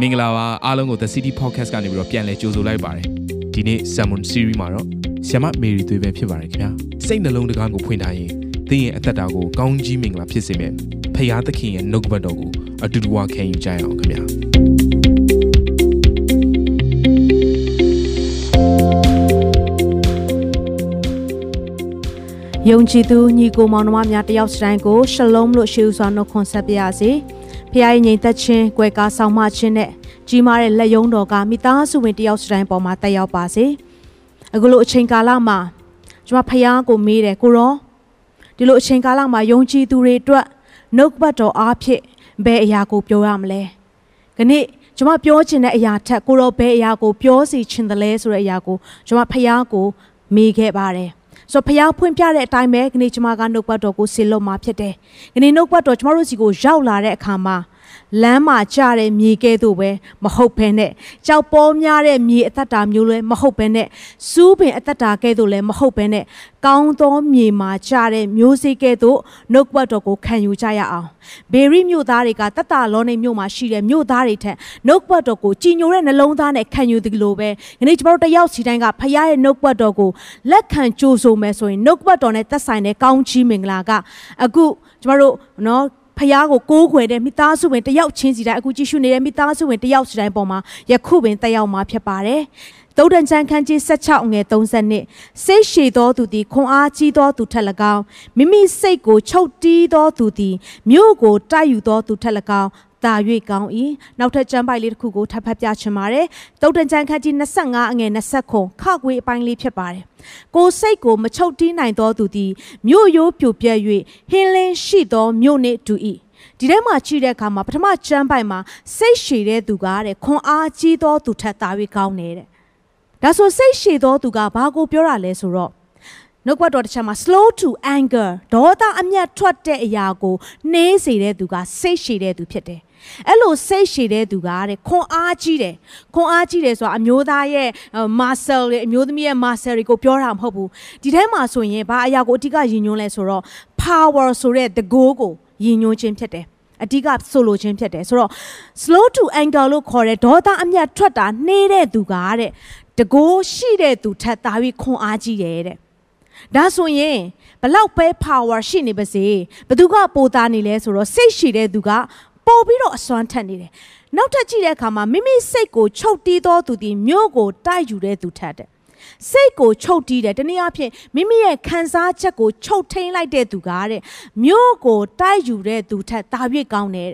မင်္ဂလာပါအားလုံးကို The City Podcast ကနေပြီးတော့ပြန်လည်ကြိုဆိုလိုက်ပါတယ်ဒီနေ့ Sermon Series မှာတော့ဆ iam မေရီသွေးပဲဖြစ်ပါတယ်ခင်ဗျာစိတ်နှလုံးတကားကိုဖွင့်ထားရင်သင်ရဲ့အသက်တာကိုကောင်းကြီးမင်္ဂလာဖြစ်စေမယ့်ဖခင်သခင်ရဲ့နှုတ်ကပတ်တော်ကိုအတူတူဝခံယူကြရအောင်ခင်ဗျာယုံကြည်သူညီကိုမောင်နှမများတယောက်စတိုင်းကိုရှလုံးလို့ရှေးဥစွာနှုတ်ခွန်းဆက်ပြရစီ။ ဖခင်ရဲ့ညီသက်ချင်း၊ကွယ်ကာဆောင်မခြင်းနဲ့ကြီးမားတဲ့လက်ယုံတော်ကမိသားစုဝင်တယောက်စတိုင်းပေါ်မှာတက်ရောက်ပါစေ။အခုလိုအချိန်ကာလမှာကျွန်မဖခင်ကိုမေးတယ်ကိုရောဒီလိုအချိန်ကာလမှာယုံကြည်သူတွေအတွက်နှုတ်ပတ်တော်အားဖြင့်ဘယ်အရာကိုပြောရမလဲ။ခဏကျွန်မပြောချင်တဲ့အရာထက်ကိုရောဘယ်အရာကိုပြောစီချင်တယ်လဲဆိုတဲ့အရာကိုကျွန်မဖခင်ကိုမေးခဲ့ပါတယ်။ ဆိုတော့ဖျားဖွင့်ပြတဲ့အတိုင်းပဲခဏကျမကနှုတ်ပတ်တော်ကိုဆေလွတ်မှာဖြစ်တယ်။ခဏနှုတ်ပတ်တော်ကျမတို့စီကိုရောက်လာတဲ့အခါမှာ လမ်းမှာကြတဲ့မြေကဲ့သို့ပဲမဟုတ်ဘဲနဲ့ကြောက်ပေါ်များတဲ့မြေအသက်တာမျိုးလည်းမဟုတ်ဘဲနဲ့စူးပင်အသက်တာကဲ့သို့လည်းမဟုတ်ဘဲနဲ့ကောင်းသောမြေမှာကြတဲ့မျိုးစေ့ကဲ့သို့နှုတ်ပတ်တော်ကိုခံယူကြရအောင်ဘေရိမြို့သားတွေကတတလောနေမြို့မှာရှိတဲ့မြို့သားတွေထက်နှုတ်ပတ်တော်ကိုကြည်ညိုတဲ့နှလုံးသားနဲ့ခံယူသည်လိုပဲဒီနေ့ကျွန်တော်တို့တယောက်စီတိုင်းကဖခင်ရဲ့နှုတ်ပတ်တော်ကိုလက်ခံကြိုးဆိုမယ်ဆိုရင်နှုတ်ပတ်တော်နဲ့သက်ဆိုင်တဲ့ကောင်းချီးမင်္ဂလာကအခုကျွန်တော်တို့နော် ဖះကိုကိုးကွယ်တဲ့မိသားစုဝင်တယောက်ချင်းစီတိုင်းအခုကြည့်ရှုနေတဲ့မိသားစုဝင်တယောက်စီတိုင်းပေါ်မှာယခုပင်တက်ရောက်မှာဖြစ်ပါတယ်။သုဒ္ဓန်ချမ်းခန်းကြီး16ငယ်32စိတ်ရှည်သောသူသည်ခွန်အားကြီးသောသူထက်၎င်းမိမိစိတ်ကိုချုပ်တီးသောသူသည်မြို့ကိုတိုက်ယူသောသူထက်၎င်း တာ၍ကောင်း၏နောက်ထပ်ကျမ်းပိုက်လေးတစ်ခုကိုထပ်ဖတ်ပြချင်ပါတယ်သုတ်တန်ကျမ်းခန်းကြီး25အငယ်20ခုခခွေအပိုင်းလေးဖြစ်ပါတယ်ကိုစိတ်ကိုမချုပ်တီးနိုင်သောသူသည်မြို့ရိုးပြိုပြက်၍ဟင်းလင်းရှိသောမြို့နှင့်တူ၏ဒီထဲမှာကြည့်တဲ့အခါမှာပထမကျမ်းပိုက်မှာစိတ်ရှည်တဲ့သူကတဲ့ခွန်အားကြီးသောသူထက်သာ၍ကောင်းနေတဲ့ဒါဆိုစိတ်ရှည်သောသူကဘာကိုပြောတာလဲဆိုတော့နှုတ်ကပတ်တော်တစ်ချက်မှာ slow to anger ဒေါသအမျက်ထွက်တဲ့အရာကိုနှေးစေတဲ့သူကစိတ်ရှည်တဲ့သူဖြစ်တယ် အဲ့လိုစိတ်ရှည်တဲ့သူကတဲ့ခွန်အားကြီးတယ်ခွန်အားကြီးတယ်ဆိုတာအမျိုးသားရဲ့ muscle တွေအမျိုးသမီးရဲ့ muscle တွေကိုပြောတာမဟုတ်ဘူးဒီထဲမှာဆိုရင်ဘာအရာကိုအဓိကယဉ်ညွှန်းလဲဆိုတော့ power ဆိုတဲ့ the goal ကိုယဉ်ညွှန်းခြင်းဖြစ်တယ်အဓိကဆိုလိုခြင်းဖြစ်တယ်ဆိုတော့ slow to anger လို့ခေါ်တဲ့ဒေါသအမျက်ထွက်တာနှေးတဲ့သူကတဲ့တကိုးရှိတဲ့သူထက်သာပြီးခွန်အားကြီးတယ်တဲ့ဒါဆိုရင်ဘလောက်ပဲ power ရှိနေပါစေဘသူကပိုသားနေလဲဆိုတော့စိတ်ရှိတဲ့သူက ပို့ပြီးတော့အစွမ်းထက်နေတယ်နောက်ထပ်ကြည့်တဲ့အခါမှာမိမိစိတ်ကိုချုပ်တီးသောသူဒီမြို့ကိုတိုက်ယူတဲ့သူထက်တဲ့စိတ်ကိုချုပ်တီးတယ်တနည်းအားဖြင့်မိမိရဲ့ခံစားချက်ကိုချုပ်ထိန်လိုက်တဲ့သူကတဲ့မြို့ကိုတိုက်ယူတဲ့သူထက်တာ၍ကောင်းတယ်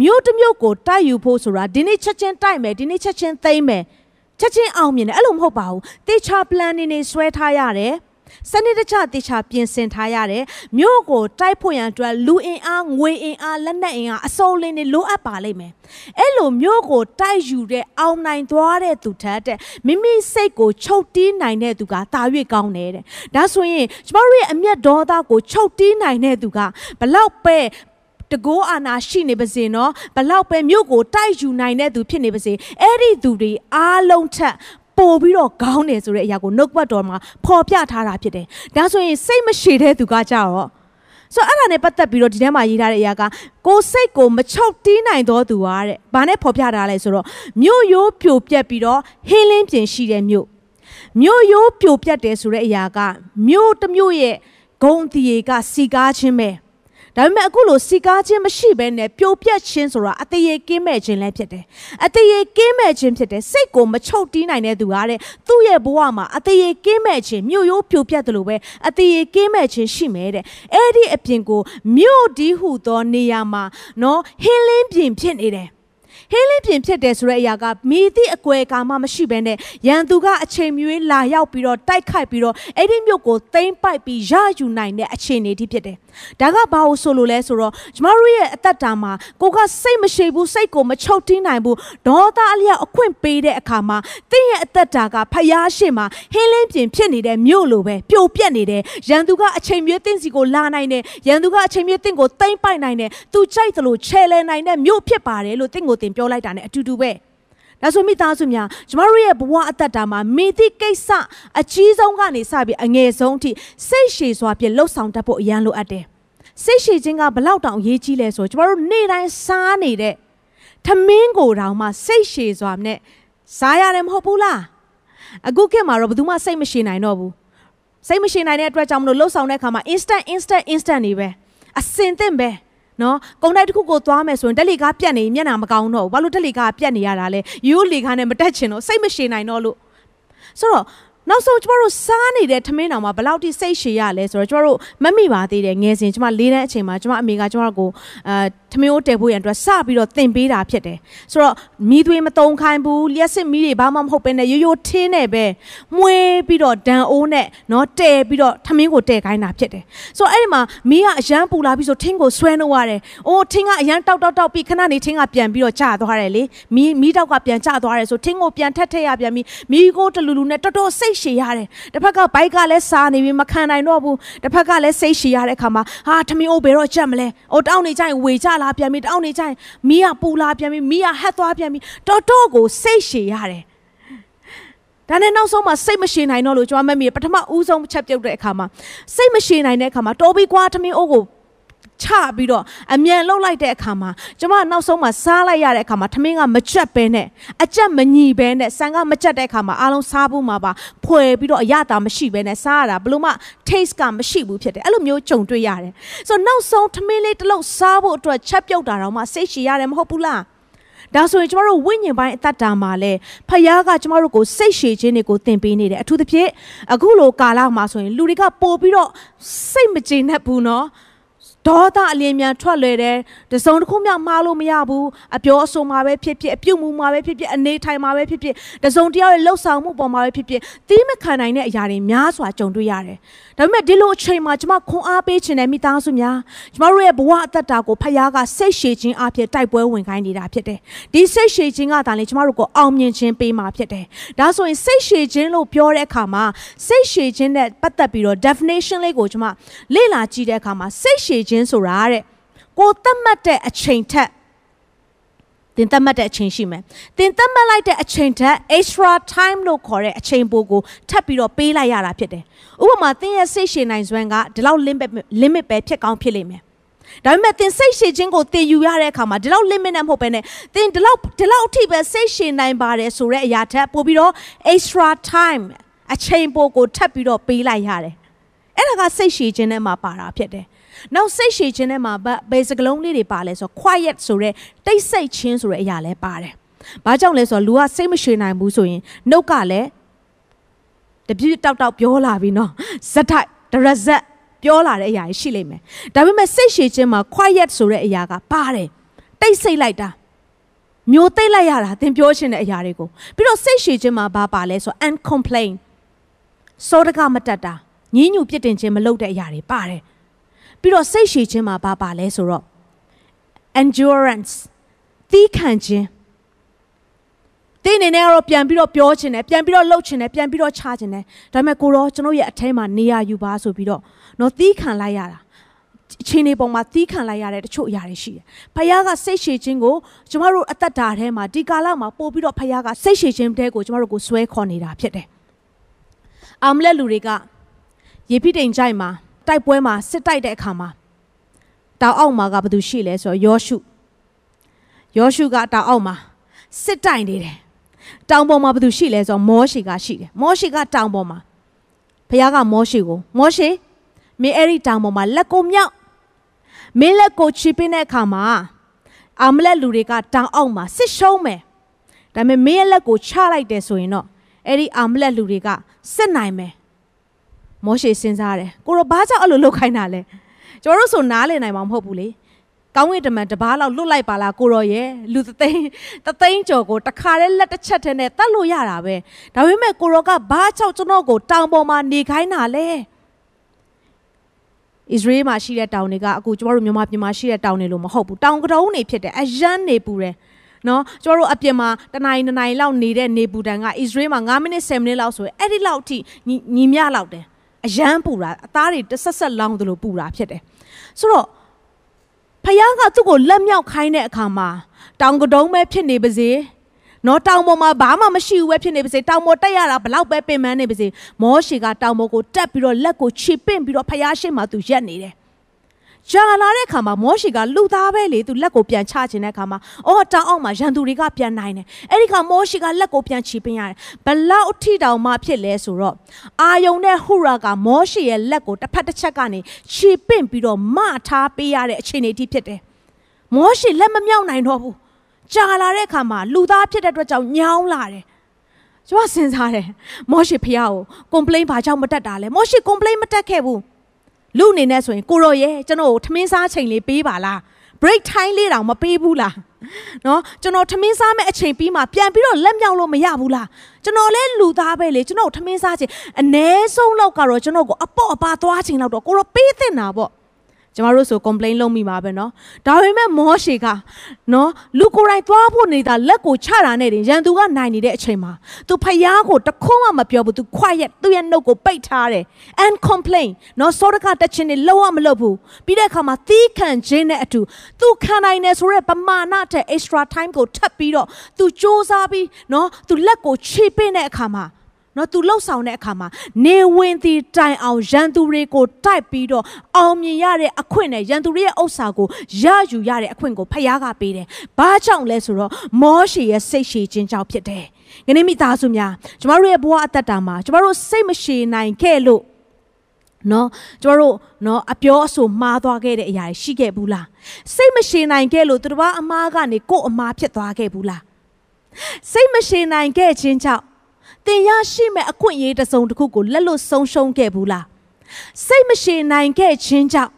မြို့တစ်မြို့ကိုတိုက်ယူဖို့ဆိုတာဒီနေ့ချက်ချင်းတိုက်မယ်ဒီနေ့ချက်ချင်းသိမ်းမယ်ချက်ချင်းအောင်မြင်တယ်အဲ့လိုမဟုတ်ပါဘူးတေချာ plan နေနေဆွဲထားရတယ် စနစ်တကျတေချာပြင်ဆင်ထားရတယ်မြို့ကိုတိုက်ဖို့ရန်အတွက်လူအင်အားငွေအင်အားလက်နက်အင်အားအစုံလင်းတွေလိုအပ်ပါလိမ့်မယ်အဲ့လိုမြို့ကိုတိုက်ယူတဲ့အောင်နိုင်သွားတဲ့သူထက်တဲ့မိမိစိတ်ကိုချုပ်တီးနိုင်တဲ့သူကတာ၍ကောင်းတယ်တဲ့ဒါဆိုရင်ကျမတို့ရဲ့အမျက်ဒေါသကိုချုပ်တီးနိုင်တဲ့သူကဘလောက်ပဲတကိုးအာနာရှိနေပါစေနော်ဘလောက်ပဲမြို့ကိုတိုက်ယူနိုင်တဲ့သူဖြစ်နေပါစေအဲ့ဒီသူတွေအားလုံးထက် ပို့ပြီးတော့ခေါင်းတယ်ဆိုတဲ့အရာကိုနှုတ်ပတ်တော်မှာဖော်ပြထားတာဖြစ်တယ်။ဒါဆိုရင်စိတ်မရှိတဲ့သူကကြတော့ဆိုတော့အဲ့ဒါနဲ့ပတ်သက်ပြီးတော့ဒီထဲမှာရေးထားတဲ့အရာကကိုစိတ်ကိုမချုပ်တီးနိုင်တော့သူဟာတဲ့။ဘာနဲ့ဖော်ပြထားလဲဆိုတော့မြို့ရိုးပြိုပြက်ပြီးတော့ဟင်းလင်းပြင်ရှိတဲ့မြို့မြို့ရိုးပြိုပြက်တယ်ဆိုတဲ့အရာကမြို့တစ်မြို့ရဲ့ဂုံတီရေကစီကားခြင်းပဲ။ ဒါပေမဲ့အခုလိုစီကားခြင်းမရှိဘဲနဲ့ပျော်ပြက်ခြင်းဆိုတာအတရေကင်းမဲ့ခြင်းလည်းဖြစ်တယ်အတရေကင်းမဲ့ခြင်းဖြစ်တယ်စိတ်ကိုမချုပ်တီးနိုင်တဲ့သူကတဲ့သူ့ရဲ့ဘဝမှာအတရေကင်းမဲ့ခြင်းမြို့ရိုးပျော်ပြက်တယ်လို့ပဲအတရေကင်းမဲ့ခြင်းရှိမယ်တဲ့အဲ့ဒီအပြင်ကိုမြို့ဒီဟုသောနေရာမှာနော်ဟင်းလင်းပြင်ဖြစ်နေတယ် ဟင်းလင်းပြင်ဖြစ်တယ်ဆိုတဲ့အရာကမိသည့်အကွယ်ကာမှမရှိဘဲနဲ့ရန်သူကအချိန်မရွေးလာရောက်ပြီးတော့တိုက်ခိုက်ပြီးတော့အဲ့ဒီမြို့ကိုသိမ်းပိုက်ပြီးရယူနိုင်တဲ့အခြေအနေที่ဖြစ်တယ်။ဒါကဘာလို့ဆိုလို့လဲဆိုတော့ကျမတို့ရဲ့အသက်တာမှာကိုကစိတ်မရှိဘူးစိတ်ကိုမချုပ်တင်းနိုင်ဘူးဒေါသအလျောက်အခွင့်ပေးတဲ့အခါမှာတင်းရဲ့အသက်တာကဖျားရှိမှာဟင်းလင်းပြင်ဖြစ်နေတဲ့မြို့လိုပဲပြိုပြက်နေတယ်။ရန်သူကအချိန်မရွေးတင်းစီကိုလာနိုင်တယ်။ရန်သူကအချိန်မရွေးတင်းကိုသိမ်းပိုက်နိုင်တယ်။သူကြိုက်သလိုချဲလဲနိုင်တဲ့မြို့ဖြစ်ပါတယ်လို့တင်းကိုတင်ပြောလိုက်တာ ਨੇ အတူတူပဲဒါဆိုမိသားစုများကျမတို့ရဲ့ဘဝအသက်တာမှာမိသည့်ကိစ္စအကြီးဆုံးကနေစပြီးအငယ်ဆုံးအထိစိတ်ရှည်စွာဖြင့်လှုပ်ဆောင်တတ်ဖို့အရန်လိုအပ်တယ်စိတ်ရှည်ခြင်းကဘလောက်တောင်အရေးကြီးလဲဆိုကျမတို့နေ့တိုင်းစားနေတဲ့ထမင်းကိုတောင်မှစိတ်ရှည်စွာနဲ့စားရတယ်မဟုတ်ဘူးလားအခုခေတ်မှာတော့ဘယ်သူမှစိတ်မရှိနိုင်တော့ဘူးစိတ်မရှိနိုင်တဲ့အတွက်ကြောင့်မလို့လှုပ်ဆောင်တဲ့အခါမှာ instant instant instant နေပဲအစင်သင့်ပဲ နော်ကုန်းတိုက်တစ်ခုကိုသွားမယ်ဆိုရင်တက်လီကားပြတ်နေမျက်နှာမကောင်းတော့ဘူးဘာလို့တက်လီကားပြတ်နေရတာလဲရိုးလီကားနဲ့မတက်ချင်တော့စိတ်မရှိနိုင်တော့လို့ဆိုတော့နောက်ဆုံးကျမတို့စားနေတဲ့ထမင်းတောင်မှဘယ်လောက်ထိစိတ်ရှည်ရလဲဆိုတော့ကျမတို့မမိပါသေးတယ်ငယ်စဉ်ကျမလေးတန်းအချိန်မှာကျမအမေကကျမတို့ကိုအာ ထမင်းအိုးတည်ဖို့ရန်အတွက်စပြီးတော့သင်ပေးတာဖြစ်တယ်ဆိုတော့မီးသွေးမတုံခိုင်းဘူးလျှက်စစ်မီးတွေဘာမှမဟုတ်ပဲနဲ့ရိုးရိုးထင်းနဲ့ပဲမွေးပြီးတော့ဒံအိုးနဲ့နော်တဲပြီးတော့ထမင်းကိုတဲခိုင်းတာဖြစ်တယ်ဆိုတော့အဲ့ဒီမှာမီးကအရန်ပူလာပြီးဆိုထင်းကိုဆွဲနှုတ်ရတယ်အိုးထင်းကအရန်တောက်တောက်တောက်ပြီးခဏနေထင်းကပြန်ပြီးတော့ကျသွားတယ်လေမီးမီးတောက်ကပြန်ကျသွားတယ်ဆိုထင်းကိုပြန်ထက်ထက်ရပြန်ပြီးမီးကိုတလူလူနဲ့တော်တော်စိတ်ရှည်ရတယ်တစ်ဖက်ကဘိုက်ကလည်းစားနေပြီးမခံနိုင်တော့ဘူးတစ်ဖက်ကလည်းစိတ်ရှည်ရတဲ့အခါမှာဟာထမင်းအိုးဘယ်တော့ချက်မလဲအိုးတောင်းနေကြရင်ဝေချလာပြန်ပြီးတောင်းနေကြရင်မီးကပူလာပြန်ပြီးမီးကဟက်သွားပြန်ပြီးတော်တော်ကိုစိတ်ရှည်ရတယ်ဒါနဲ့နောက်ဆုံးမှာစိတ်မရှိနိုင်တော့လို့ကျွန်မမမေပထမဦးဆုံးချက်ပြုတ်တဲ့အခါမှာစိတ်မရှိနိုင်တဲ့အခါမှာတော်ပြီးကွာထမင်းအိုးကို ချပြီးတော့အမြန်လှုပ်လိုက်တဲ့အခါမှာကျမနောက်ဆုံးမှာစားလိုက်ရတဲ့အခါမှာထမင်းကမကြက်ပဲနဲ့အကြက်မညီပဲနဲ့ဆန်ကမကြက်တဲ့အခါမှာအားလုံးစားဖို့မှာပါဖွယ်ပြီးတော့အရသာမရှိပဲနဲ့စားရတာဘလို့မှ taste ကမရှိဘူးဖြစ်တယ်အဲ့လိုမျိုးကြုံတွေ့ရတယ်ဆိုတော့နောက်ဆုံးထမင်းလေးတစ်လုံးစားဖို့အတွက်ချက်ပြုတ်တာတော့မှစိတ်ရှည်ရတယ်မဟုတ်ဘူးလားဒါဆိုရင်ကျမတို့ဝိညာဉ်ပိုင်းအသက်တာမှာလဲဖခင်ကကျမတို့ကိုစိတ်ရှည်ခြင်းတွေကိုသင်ပေးနေတယ်အထူးသဖြင့်အခုလိုကာလမှာဆိုရင်လူတွေကပို့ပြီးတော့စိတ်မကျေနပ်ဘူးเนาะ ဒေါသအလင်းမြန်ထွက်လွယ်တယ်တစုံတစ်ခုမှမှားလို့မရဘူးအပြောအဆိုမှာပဲဖြစ်ဖြစ်အပြုတ်မှုမှာပဲဖြစ်ဖြစ်အနေထိုင်မှာပဲဖြစ်ဖြစ်တစုံတယောက်ရဲ့လှုပ်ဆောင်မှုပေါ်မှာပဲဖြစ်ဖြစ်သီးမခံနိုင်တဲ့အရာတွေများစွာကြုံတွေ့ရတယ်ဒါပေမဲ့ဒီလိုအချိန်မှာကျမခွန်အားပေးခြင်းနဲ့မိသားစုများကျမတို့ရဲ့ဘဝအသက်တာကိုဖခင်ကစိတ်ရှည်ခြင်းအဖြစ်တိုက်ပွဲဝင်ခိုင်းနေတာဖြစ်တယ်ဒီစိတ်ရှည်ခြင်းကဒါလည်းကျမတို့ကိုအောင်မြင်ခြင်းပေးမှာဖြစ်တယ်ဒါဆိုရင်စိတ်ရှည်ခြင်းလို့ပြောတဲ့အခါမှာစိတ်ရှည်ခြင်းနဲ့ပတ်သက်ပြီးတော့ definition လေးကိုကျမလေ့လာကြည့်တဲ့အခါမှာစိတ်ရှည်ခြင်းဆိုတာတဲ့ကိုသတ်မှတ်တဲ့အချိန်ထက်တင်သတ်မှတ်တဲ့အချိန်ရှိမယ်။တင်သတ်မှတ်လိုက်တဲ့အချိန်ထက် extra time လို့ခေါ်တဲ့အချိန်ပိုကိုထပ်ပြီးတော့ပေးလိုက်ရတာဖြစ်တယ်။ဥပမာသင်ရဲ့စိတ်ရှည်နိုင်စွမ်းကဒီလောက် limit limit ပဲဖြစ်ကောင်းဖြစ်လိမ့်မယ်။ဒါပေမဲ့သင်စိတ်ရှည်ခြင်းကိုသင်ယူရတဲ့အခါမှာဒီလောက် limit နဲ့မဟုတ်ဘဲနဲ့သင်ဒီလောက်ဒီလောက်အထိပဲစိတ်ရှည်နိုင်ပါတယ်ဆိုတဲ့အရာထက်ပို့ပြီးတော့ extra time အချိန်ပိုကိုထပ်ပြီးတော့ပေးလိုက်ရတယ်။အဲ့ဒါကစိတ်ရှည်ခြင်းနဲ့မှာပါတာဖြစ်တယ်။ နောက်စိတ်ရှည်ခြင်းထဲမှာဘယ်စကလုံးလေးတွေပါလဲဆိုတော့ quiet ဆိုတဲ့တိတ်ဆိတ်ခြင်းဆိုတဲ့အရာလဲပါတယ်။ဘာကြောင့်လဲဆိုတော့လူကစိတ်မရှည်နိုင်ဘူးဆိုရင်နှုတ်ကလည်းတပြည့်တောက်တောက်ပြောလာပြီနော်။ဇက်ထိုက်ဒရဇက်ပြောလာတဲ့အရာရှိလိမ့်မယ်။ဒါပေမဲ့စိတ်ရှည်ခြင်းမှာ quiet ဆိုတဲ့အရာကပါတယ်။တိတ်ဆိတ်လိုက်တာမျိုးသိမ့်လိုက်ရတာသင်ပြောချင်တဲ့အရာတွေကိုပြီးတော့စိတ်ရှည်ခြင်းမှာဘာပါလဲဆိုတော့ uncomplain စောတကမတတ်တာညင်းညူပြစ်တင်ခြင်းမလုပ်တဲ့အရာတွေပါတယ်။ ပြီးတော့စိတ်ရှည်ခြင်းမှာဘာပါလဲဆိုတော့ endurance သီးခံခြင်းတင်းနေနဲ့ကတော့ပြန်ပြီးတော့ပြောချင်တယ်ပြန်ပြီးတော့လှုပ်ချင်တယ်ပြန်ပြီးတော့ချချင်တယ်ဒါပေမဲ့ကိုတော့ကျွန်တော်ရဲ့အထဲမှာနေရယူပါဆိုပြီးတော့နော်သီးခံလိုက်ရတာအချိန်တွေပုံမှာသီးခံလိုက်ရတဲ့တချို့အရာတွေရှိတယ်။ဖခင်ကစိတ်ရှည်ခြင်းကိုကျမတို့အသက်တာထဲမှာဒီကာလမှာပို့ပြီးတော့ဖခင်ကစိတ်ရှည်ခြင်းတဲ့ကိုကျမတို့ကိုဆွဲခေါ်နေတာဖြစ်တယ်။အာမလက်လူတွေကရေဖိတိန်ကြိုက်မှာ တိုက်ပွဲမှာစစ်တိုက်တဲ့အခါမှာတောင်အောက်မှာကဘာသူရှိလဲဆိုတော့ယောရှုယောရှုကတောင်အောက်မှာစစ်တိုက်နေတယ်တောင်ပေါ်မှာဘာသူရှိလဲဆိုတော့မောရှေကရှိတယ်မောရှေကတောင်ပေါ်မှာဘုရားကမောရှေကိုမောရှေမင်းအဲ့ဒီတောင်ပေါ်မှာလက်ကိုမြောက်မင်းလက်ကိုချီပင်းတဲ့အခါမှာအာမလက်လူတွေကတောင်အောက်မှာစစ်ရှုံးမယ်ဒါပေမဲ့မင်းရဲ့လက်ကိုချလိုက်တယ်ဆိုရင်တော့အဲ့ဒီအာမလက်လူတွေကစစ်နိုင်မယ် မောရှေစဉ်းစားတယ်ကိုရောဘာကြောင့်အဲ့လိုလုပ်ခိုင်းတာလဲကျွန်တော်တို့ဆိုနားလည်နိုင်မှာမဟုတ်ဘူးလေကောင်းကင်တမန်တပားလောက်လွတ်လိုက်ပါလားကိုရောရဲ့လူသသိန်းသသိန်းကျော်ကိုတခါတည်းလက်တစ်ချက်တည်းနဲ့တတ်လို့ရတာပဲဒါပေမဲ့ကိုရောကဘာကြောင့်ကျွန်တော်ကိုတောင်ပေါ်မှာနေခိုင်းတာလဲဣသရေလမှာရှိတဲ့တောင်တွေကအခုကျမတို့မြန်မာပြည်မှာရှိတဲ့တောင်တွေလို့မဟုတ်ဘူးတောင်ကတုံးတွေဖြစ်တယ်အယမ်းနေပူတယ်နော်ကျမတို့အပြင်မှာတနိုင်တနိုင်လောက်နေတဲ့နေပူတန်ကဣသရေလမှာ9မိနစ်10မိနစ်လောက်ဆိုရင်အဲ့ဒီလောက်ထိညီမြလောက်တယ် အယမ်းပူတာအသားတွေတဆက်ဆက်လောင်းသလိုပူတာဖြစ်တယ်ဆိုတော့ဖယားကသူ့ကိုလက်မြောက်ခိုင်းတဲ့အခါမှာတောင်ကတုံးပဲဖြစ်နေပါစေနော်တောင်ပေါ်မှာဘာမှမရှိဘူးပဲဖြစ်နေပါစေတောင်ပေါ်တက်ရတာဘလောက်ပဲပင်ပန်းနေပါစေမောရှေကတောင်ပေါ်ကိုတက်ပြီးတော့လက်ကိုခြေပင့်ပြီးတော့ဖယားရှိမှသူရက်နေတယ် ကြာလာတဲ့အခါမှာမောရှိကလူသားပဲလေသူလက်ကိုပြန်ချခြင်းတဲ့အခါမှာအော်တောင်အောက်မှာရန်သူတွေကပြန်နိုင်တယ်အဲ့ဒီခါမောရှိကလက်ကိုပြန်ချီပင်းရတယ်ဘလောက်အထိတောင်မှဖြစ်လဲဆိုတော့အာယုံနဲ့ဟူရာကမောရှိရဲ့လက်ကိုတစ်ဖက်တစ်ချက်ကနေချီပင့်ပြီးတော့မထားပေးရတဲ့အခြေအနေအထိဖြစ်တယ်မောရှိလက်မမြောက်နိုင်တော့ဘူးကြာလာတဲ့အခါမှာလူသားဖြစ်တဲ့အတွက်ကြောင့်ညောင်းလာတယ်ကျွန်မစဉ်းစားတယ်မောရှိဖះကို complain ဘာကြောင့်မတက်တာလဲမောရှိ complain မတက်ခဲ့ဘူး လူအနေနဲ့ဆိုရင်ကိုရောရဲ့ကျွန်တော်ကိုထမင်းစားချိန်လေးပေးပါလား break time လေးတောင်မပေးဘူးလားနော်ကျွန်တော်ထမင်းစားမဲ့အချိန်ပြီးမှပြန်ပြီးတော့လက်မြောက်လို့မရဘူးလားကျွန်တော်လဲလူသားပဲလေကျွန်တော်ထမင်းစားချိန်အ ਨੇ ဆုံးလောက်ကတော့ကျွန်တော်ကိုအပေါ့အပါသွားချိန်လောက်တော့ကိုရောပေးသင့်တာပေါ့ ကျမတို့ဆို complain လုပ်မိမှာပဲเนาะဒါပေမဲ့မောရှေကเนาะလူကိုယ်တိုင်သွားဖို့နေတာလက်ကိုချတာနဲ့တင်ရန်သူကနိုင်နေတဲ့အချိန်မှာသူဖျားကိုတခုံးမှမပြောဘူးသူခွက်ရက်သူ့ရဲ့နှုတ်ကိုပိတ်ထားတယ် and complain เนาะစောဒကတက်ချင်းနေလုံးဝမလုပ်ဘူးပြီးတဲ့အခါမှာသီးခံခြင်းနဲ့အတူသူခံနိုင်တယ်ဆိုတဲ့ပမာဏတဲ့ extra time ကိုထပ်ပြီးတော့သူစ조사ပြီးเนาะသူလက်ကိုခြေပင့်တဲ့အခါမှာ နော်သူလှုပ်ဆောင်တဲ့အခါမှာနေဝင်တီတိုင်အောင်ရန်သူတွေကိုတိုက်ပြီးတော့အောင်မြင်ရတဲ့အခွင့်နဲ့ရန်သူတွေရဲ့ဥစ္စာကိုရယူရတဲ့အခွင့်ကိုဖခင်ကပေးတယ်။ဘာကြောင့်လဲဆိုတော့မောရှေရဲ့စိတ်ရှည်ခြင်းကြောင့်ဖြစ်တယ်။ငနေ့မိသားစုများကျမတို့ရဲ့ဘဝအသက်တာမှာကျမတို့စိတ်မရှည်နိုင်ခဲ့လို့နော်ကျမတို့နော်အပြောအဆိုမှားသွားခဲ့တဲ့အရာရှိခဲ့ဘူးလားစိတ်မရှည်နိုင်ခဲ့လို့သူတစ်ပါးအမားကနေကို့အမားဖြစ်သွားခဲ့ဘူးလားစိတ်မရှည်နိုင်ခဲ့ခြင်းကြောင့် သင်ရရှိမဲ့အခွင့်အရေးတစ်စုံတစ်ခုကိုလက်လွတ်ဆုံးရှုံးခဲ့ဘူးလားစိတ်မရှိနိုင်ခဲ့ခြင်းကြောင့်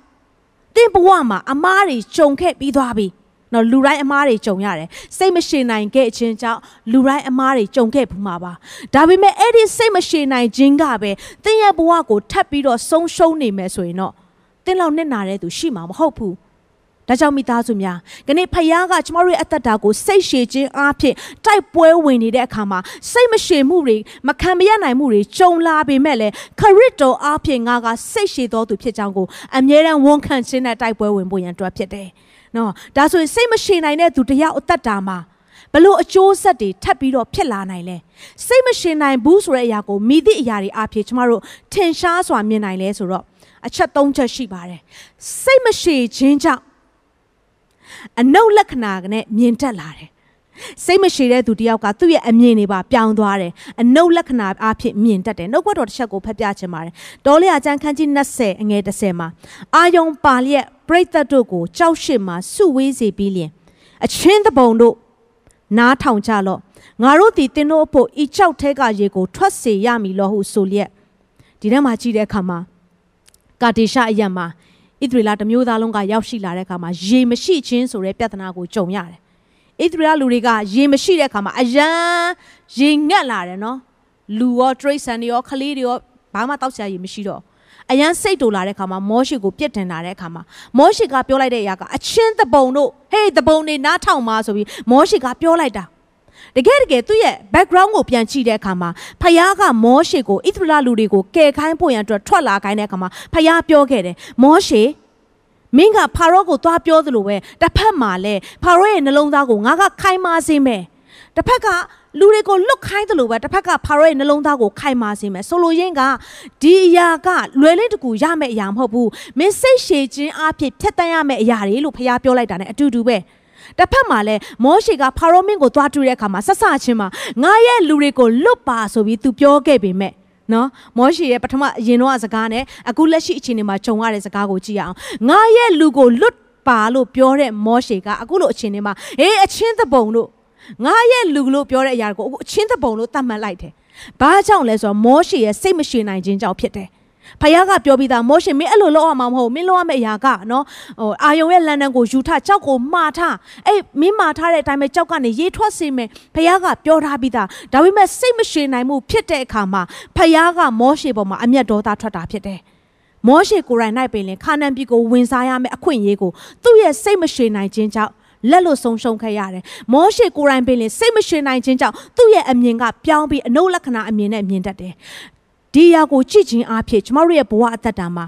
သင်ဘဝမှာအမားတွေကြုံခဲ့ပြီးသွားပြီနော်လူတိုင်းအမားတွေကြုံရတယ်စိတ်မရှိနိုင်ခဲ့ခြင်းကြောင့်လူတိုင်းအမားတွေကြုံခဲ့ဘူးမှာပါဒါပေမဲ့အဲ့ဒီစိတ်မရှိနိုင်ခြင်းကပဲသင်ရဲ့ဘဝကိုထပ်ပြီးတော့ဆုံးရှုံးနေမယ်ဆိုရင်တော့သင်လောက်နဲ့နာတဲ့သူရှိမှာမဟုတ်ဘူး ဒါကြောင့်မိသားစုများခနေ့ဖယားကကျမတို့ရဲ့အသက်တာကိုစိတ်ရှည်ခြင်းအပြင်တိုက်ပွဲဝင်နေတဲ့အခါမှာစိတ်မရှည်မှုတွေမခံမရနိုင်မှုတွေကြုံလာပေမဲ့လည်းခရစ်တော်အပြင်ငါကစိတ်ရှည်တော်သူဖြစ်ကြောင်းကိုအမြဲတမ်းဝန်ခံခြင်းနဲ့တိုက်ပွဲဝင်ဖို့ရန်အတွက်ဖြစ်တယ်။နော်ဒါဆိုရင်စိတ်မရှည်နိုင်တဲ့သူတယောက်အသက်တာမှာဘလို့အကျိုးဆက်တွေထပ်ပြီးတော့ဖြစ်လာနိုင်လဲစိတ်မရှင်နိုင်ဘူးဆိုတဲ့အရာကိုမိသည့်အရာတွေအဖြစ်ကျမတို့ထင်ရှားစွာမြင်နိုင်လဲဆိုတော့အချက်၃ချက်ရှိပါတယ်စိတ်မရှည်ခြင်းကြောင့် အနုလက္ခဏာနဲ့မြင်တက်လာတယ်စိတ်မရှိတဲ့သူတယောက်ကသူ့ရဲ့အမြင်တွေပါပြောင်းသွားတယ်အနုလက္ခဏာအဖြစ်မြင်တတ်တယ်နှုတ်ဘတ်တော်တစ်ချက်ကိုဖတ်ပြချင်ပါတယ်ဒေါ်လေးအကျန်းခန်းကြီး20အငယ်30မှာအာယုံပါလျက်ပရိသတ်တို့ကိုကြောက်ရှစ်မှာစုဝေးစေပြီးလျင်အချင်းတပုံတို့နားထောင်ကြလော့ငါတို့သည်တင်းတို့အဖို့ဤကြောက်ထဲကရေကိုထွက်စေရမည်လို့ဟုဆိုလျက်ဒီထဲမှာကြည့်တဲ့အခါမှာကာတေရှအယံမှာ ဣသရေလတမျိုးသားလုံးကရောက်ရှိလာတဲ့အခါမှာရေမရှိခြင်းဆိုတဲ့ပြဿနာကိုကြုံရတယ်။ဣသရေလလူတွေကရေမရှိတဲ့အခါမှာအယံရေငတ်လာတယ်နော်။လူရောတရိတ်ဆန်တွေရောခလေးတွေရောဘာမှတောက်ဆရာရေမရှိတော့အယံစိတ်တူလာတဲ့အခါမှာမောရှိကိုပြစ်တင်လာတဲ့အခါမှာမောရှိကပြောလိုက်တဲ့အရာကအချင်းတပုံတို့ဟေးတပုံတွေနားထောင်ပါဆိုပြီးမောရှိကပြောလိုက်တာ တကယ်တကယ်သူ့ရဲ့ background ကိုပြန်ကြည့်တဲ့အခါမှာဖယားကမောရှေကိုဣသရေလလူတွေကိုကယ်ခိုင်းဖို့ရန်အတွက်ထွက်လာခိုင်းတဲ့အခါမှာဖယားပြောခဲ့တယ်မောရှေမင်းကဖာရောကိုသွားပြောသလိုပဲတစ်ဖက်မှာလဲဖာရောရဲ့နှလုံးသားကိုငါကခိုင်းမစေမယ်တစ်ဖက်ကလူတွေကိုလွတ်ခိုင်းသလိုပဲတစ်ဖက်ကဖာရောရဲ့နှလုံးသားကိုခိုင်မာစေမယ်ဆိုလိုရင်းကဒီအရာကလွယ်လင်းတကူရမယ့်အရာမဟုတ်ဘူးမင်းစိတ်ရှည်ခြင်းအဖြစ်ဖြတ်တန်းရမယ့်အရာတွေလို့ဖခင်ပြောလိုက်တာ ਨੇ အတူတူပဲ တစ်ဖက်မှာလည်းမောရှေကဖာရောမင်းကိုသွားတွေ့တဲ့အခါမှာဆက်ဆချင်းမှာငါရဲ့လူတွေကိုလွတ်ပါဆိုပြီးသူပြောခဲ့ပေမဲ့နော်မောရှေရဲ့ပထမအရင်တော့စကားနဲ့အခုလက်ရှိအခြေအနေမှာဂျုံရတဲ့စကားကိုကြည့်အောင်ငါရဲ့လူကိုလွတ်ပါလို့ပြောတဲ့မောရှေကအခုလိုအခြေအနေမှာဟေးအချင်းသဘုံတို့ငါရဲ့လူလို့ပြောတဲ့အရာကိုအခုအချင်းသဘုံလို့သတ်မှတ်လိုက်တယ်။ဘာကြောင့်လဲဆိုတော့မောရှေရဲ့စိတ်မရှိနိုင်ခြင်းကြောင့်ဖြစ်တယ်။ ဖခင်ကပြောပြီးသားမောရှေမင်းအဲ့လိုလုပ်အောင်မဟုတ်မင်းလုပ်ရမယ့်အရာကနော်ဟိုအာယုံရဲ့လန်ဒန်ကိုယူထကြောက်ကိုမှားထားအဲ့မင်းမှားထားတဲ့အတိုင်းပဲကြောက်ကနေရေထွက်စေမယ်ဖခင်ကပြောထားပြီးသားဒါပေမဲ့စိတ်မရှိနိုင်မှုဖြစ်တဲ့အခါမှာဖခင်ကမောရှေပေါ်မှာအမျက်ဒေါသထွက်တာဖြစ်တယ်မောရှေကိုယ်တိုင်၌ပင်လင်ခါနန်ပြည်ကိုဝင်စားရမယ့်အခွင့်အရေးကိုသူ့ရဲ့စိတ်မရှိနိုင်ခြင်းကြောင့်လက်လို့ဆုံးရှုံးခဲ့ရတယ်။မောရှေကိုယ်တိုင်ပင်လင်စိတ်မရှိနိုင်ခြင်းကြောင့်သူ့ရဲ့အမြင်ကပြောင်းပြီးအနုလက္ခဏာအမြင်နဲ့မြင်တတ်တယ် ဒီအရာကိုကြည့်ခြင်းအဖြစ်ကျမတို့ရဲ့ဘဝအသက်တာမှာ